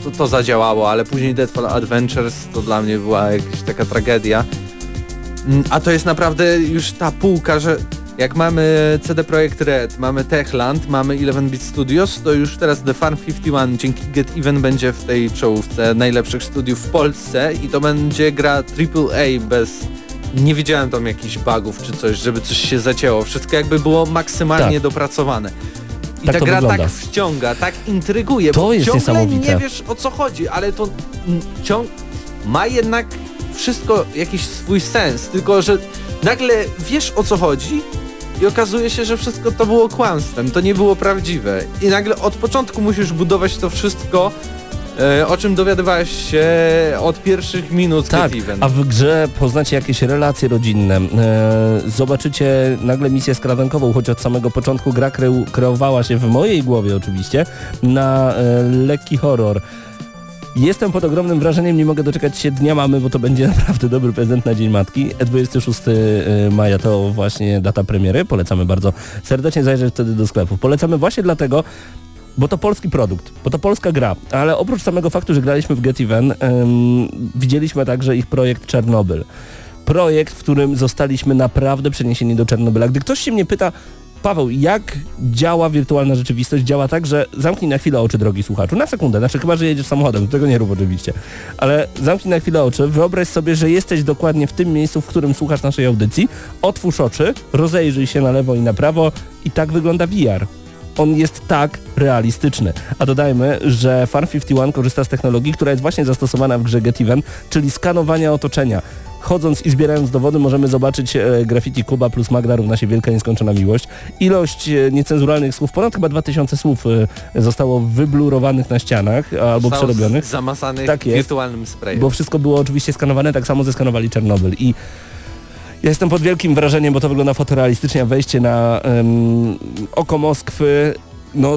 to, to zadziałało, ale później Deadfall Adventures to dla mnie była jakaś taka tragedia. Mm, A to jest naprawdę już ta półka, że jak mamy CD Projekt Red, mamy Techland, mamy 11-bit Studios, to już teraz The Farm 51 dzięki Get Even będzie w tej czołówce najlepszych studiów w Polsce i to będzie gra AAA bez... Nie widziałem tam jakichś bugów czy coś, żeby coś się zacięło. Wszystko jakby było maksymalnie Tak. dopracowane. I Tak ta gra wygląda. tak wciąga, tak intryguje, To bo jest ciągle niesamowite. nie wiesz o co chodzi, ale to ciąg... ma jednak wszystko jakiś swój sens, tylko że nagle wiesz o co chodzi i okazuje się, że wszystko to było kłamstwem, to nie było prawdziwe. I nagle od początku musisz budować to wszystko, e, o czym dowiadywałeś się od pierwszych minut Tak, a w grze poznacie jakieś relacje rodzinne, e, zobaczycie nagle misję skrawankową, choć od samego początku gra kreu, kreowała się w mojej głowie oczywiście na e, lekki horror. Jestem pod ogromnym wrażeniem, nie mogę doczekać się dnia mamy, bo to będzie naprawdę dobry prezent na Dzień Matki. 26 maja to właśnie data premiery, polecamy bardzo serdecznie zajrzeć wtedy do sklepów. Polecamy właśnie dlatego, bo to polski produkt, bo to polska gra, ale oprócz samego faktu, że graliśmy w Get Even, em, widzieliśmy także ich projekt Czernobyl. Projekt, w którym zostaliśmy naprawdę przeniesieni do Czernobyla. Gdy ktoś się mnie pyta, Paweł, jak działa wirtualna rzeczywistość? Działa tak, że zamknij na chwilę oczy, drogi słuchaczu, na sekundę, znaczy chyba, że jedziesz samochodem, tego nie rób oczywiście, ale zamknij na chwilę oczy, wyobraź sobie, że jesteś dokładnie w tym miejscu, w którym słuchasz naszej audycji, otwórz oczy, rozejrzyj się na lewo i na prawo i tak wygląda VR on jest tak realistyczny. A dodajmy, że Farm 51 korzysta z technologii, która jest właśnie zastosowana w grze Get Even, czyli skanowania otoczenia. Chodząc i zbierając dowody możemy zobaczyć e, graffiti Kuba plus Magda równa się wielka nieskończona miłość. Ilość e, niecenzuralnych słów, ponad chyba 2000 słów e, zostało wyblurowanych na ścianach albo Został przerobionych. z- Zamazany Tak jest. wirtualnym sprayem. Bo wszystko było oczywiście skanowane, tak samo zeskanowali Czernobyl i ja jestem pod wielkim wrażeniem, bo to wygląda fotorealistycznie, wejście na em, oko Moskwy, no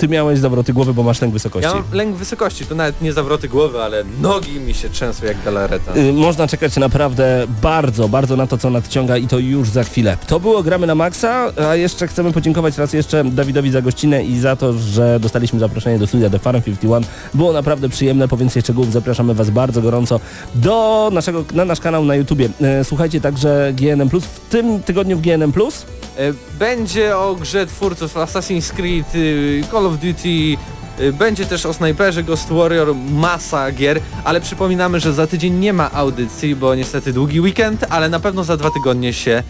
ty miałeś zawroty głowy, bo masz lęk wysokości. Ja mam lęk wysokości, to nawet nie zawroty głowy, ale nogi mi się trzęsą jak galareta. Y, Można czekać naprawdę bardzo, bardzo na to, co nadciąga i to już za chwilę. To było Gramy na Maxa, a jeszcze chcemy podziękować raz jeszcze Dawidowi za gościnę i za to, że dostaliśmy zaproszenie do studia The Farm 51. Było naprawdę przyjemne, po więcej szczegółów zapraszamy Was bardzo gorąco do naszego, na nasz kanał na YouTubie. E, Słuchajcie także GNM+, w tym tygodniu w GNM+, E, Będzie o grze twórców Assassin's Creed, y, Call of Duty, y, będzie też o snajperze Ghost Warrior, masa gier, ale przypominamy, że za tydzień nie ma audycji, bo niestety długi weekend, ale na pewno za dwa tygodnie się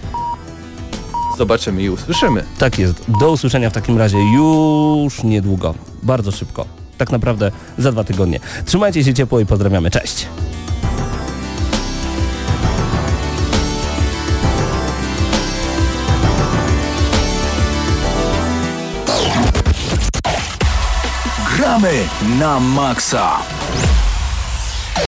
zobaczymy i usłyszymy. Tak jest. Do usłyszenia w takim razie już niedługo. Bardzo szybko. Tak naprawdę za dwa tygodnie. Trzymajcie się ciepło i pozdrawiamy. Cześć! Gramy na maksa.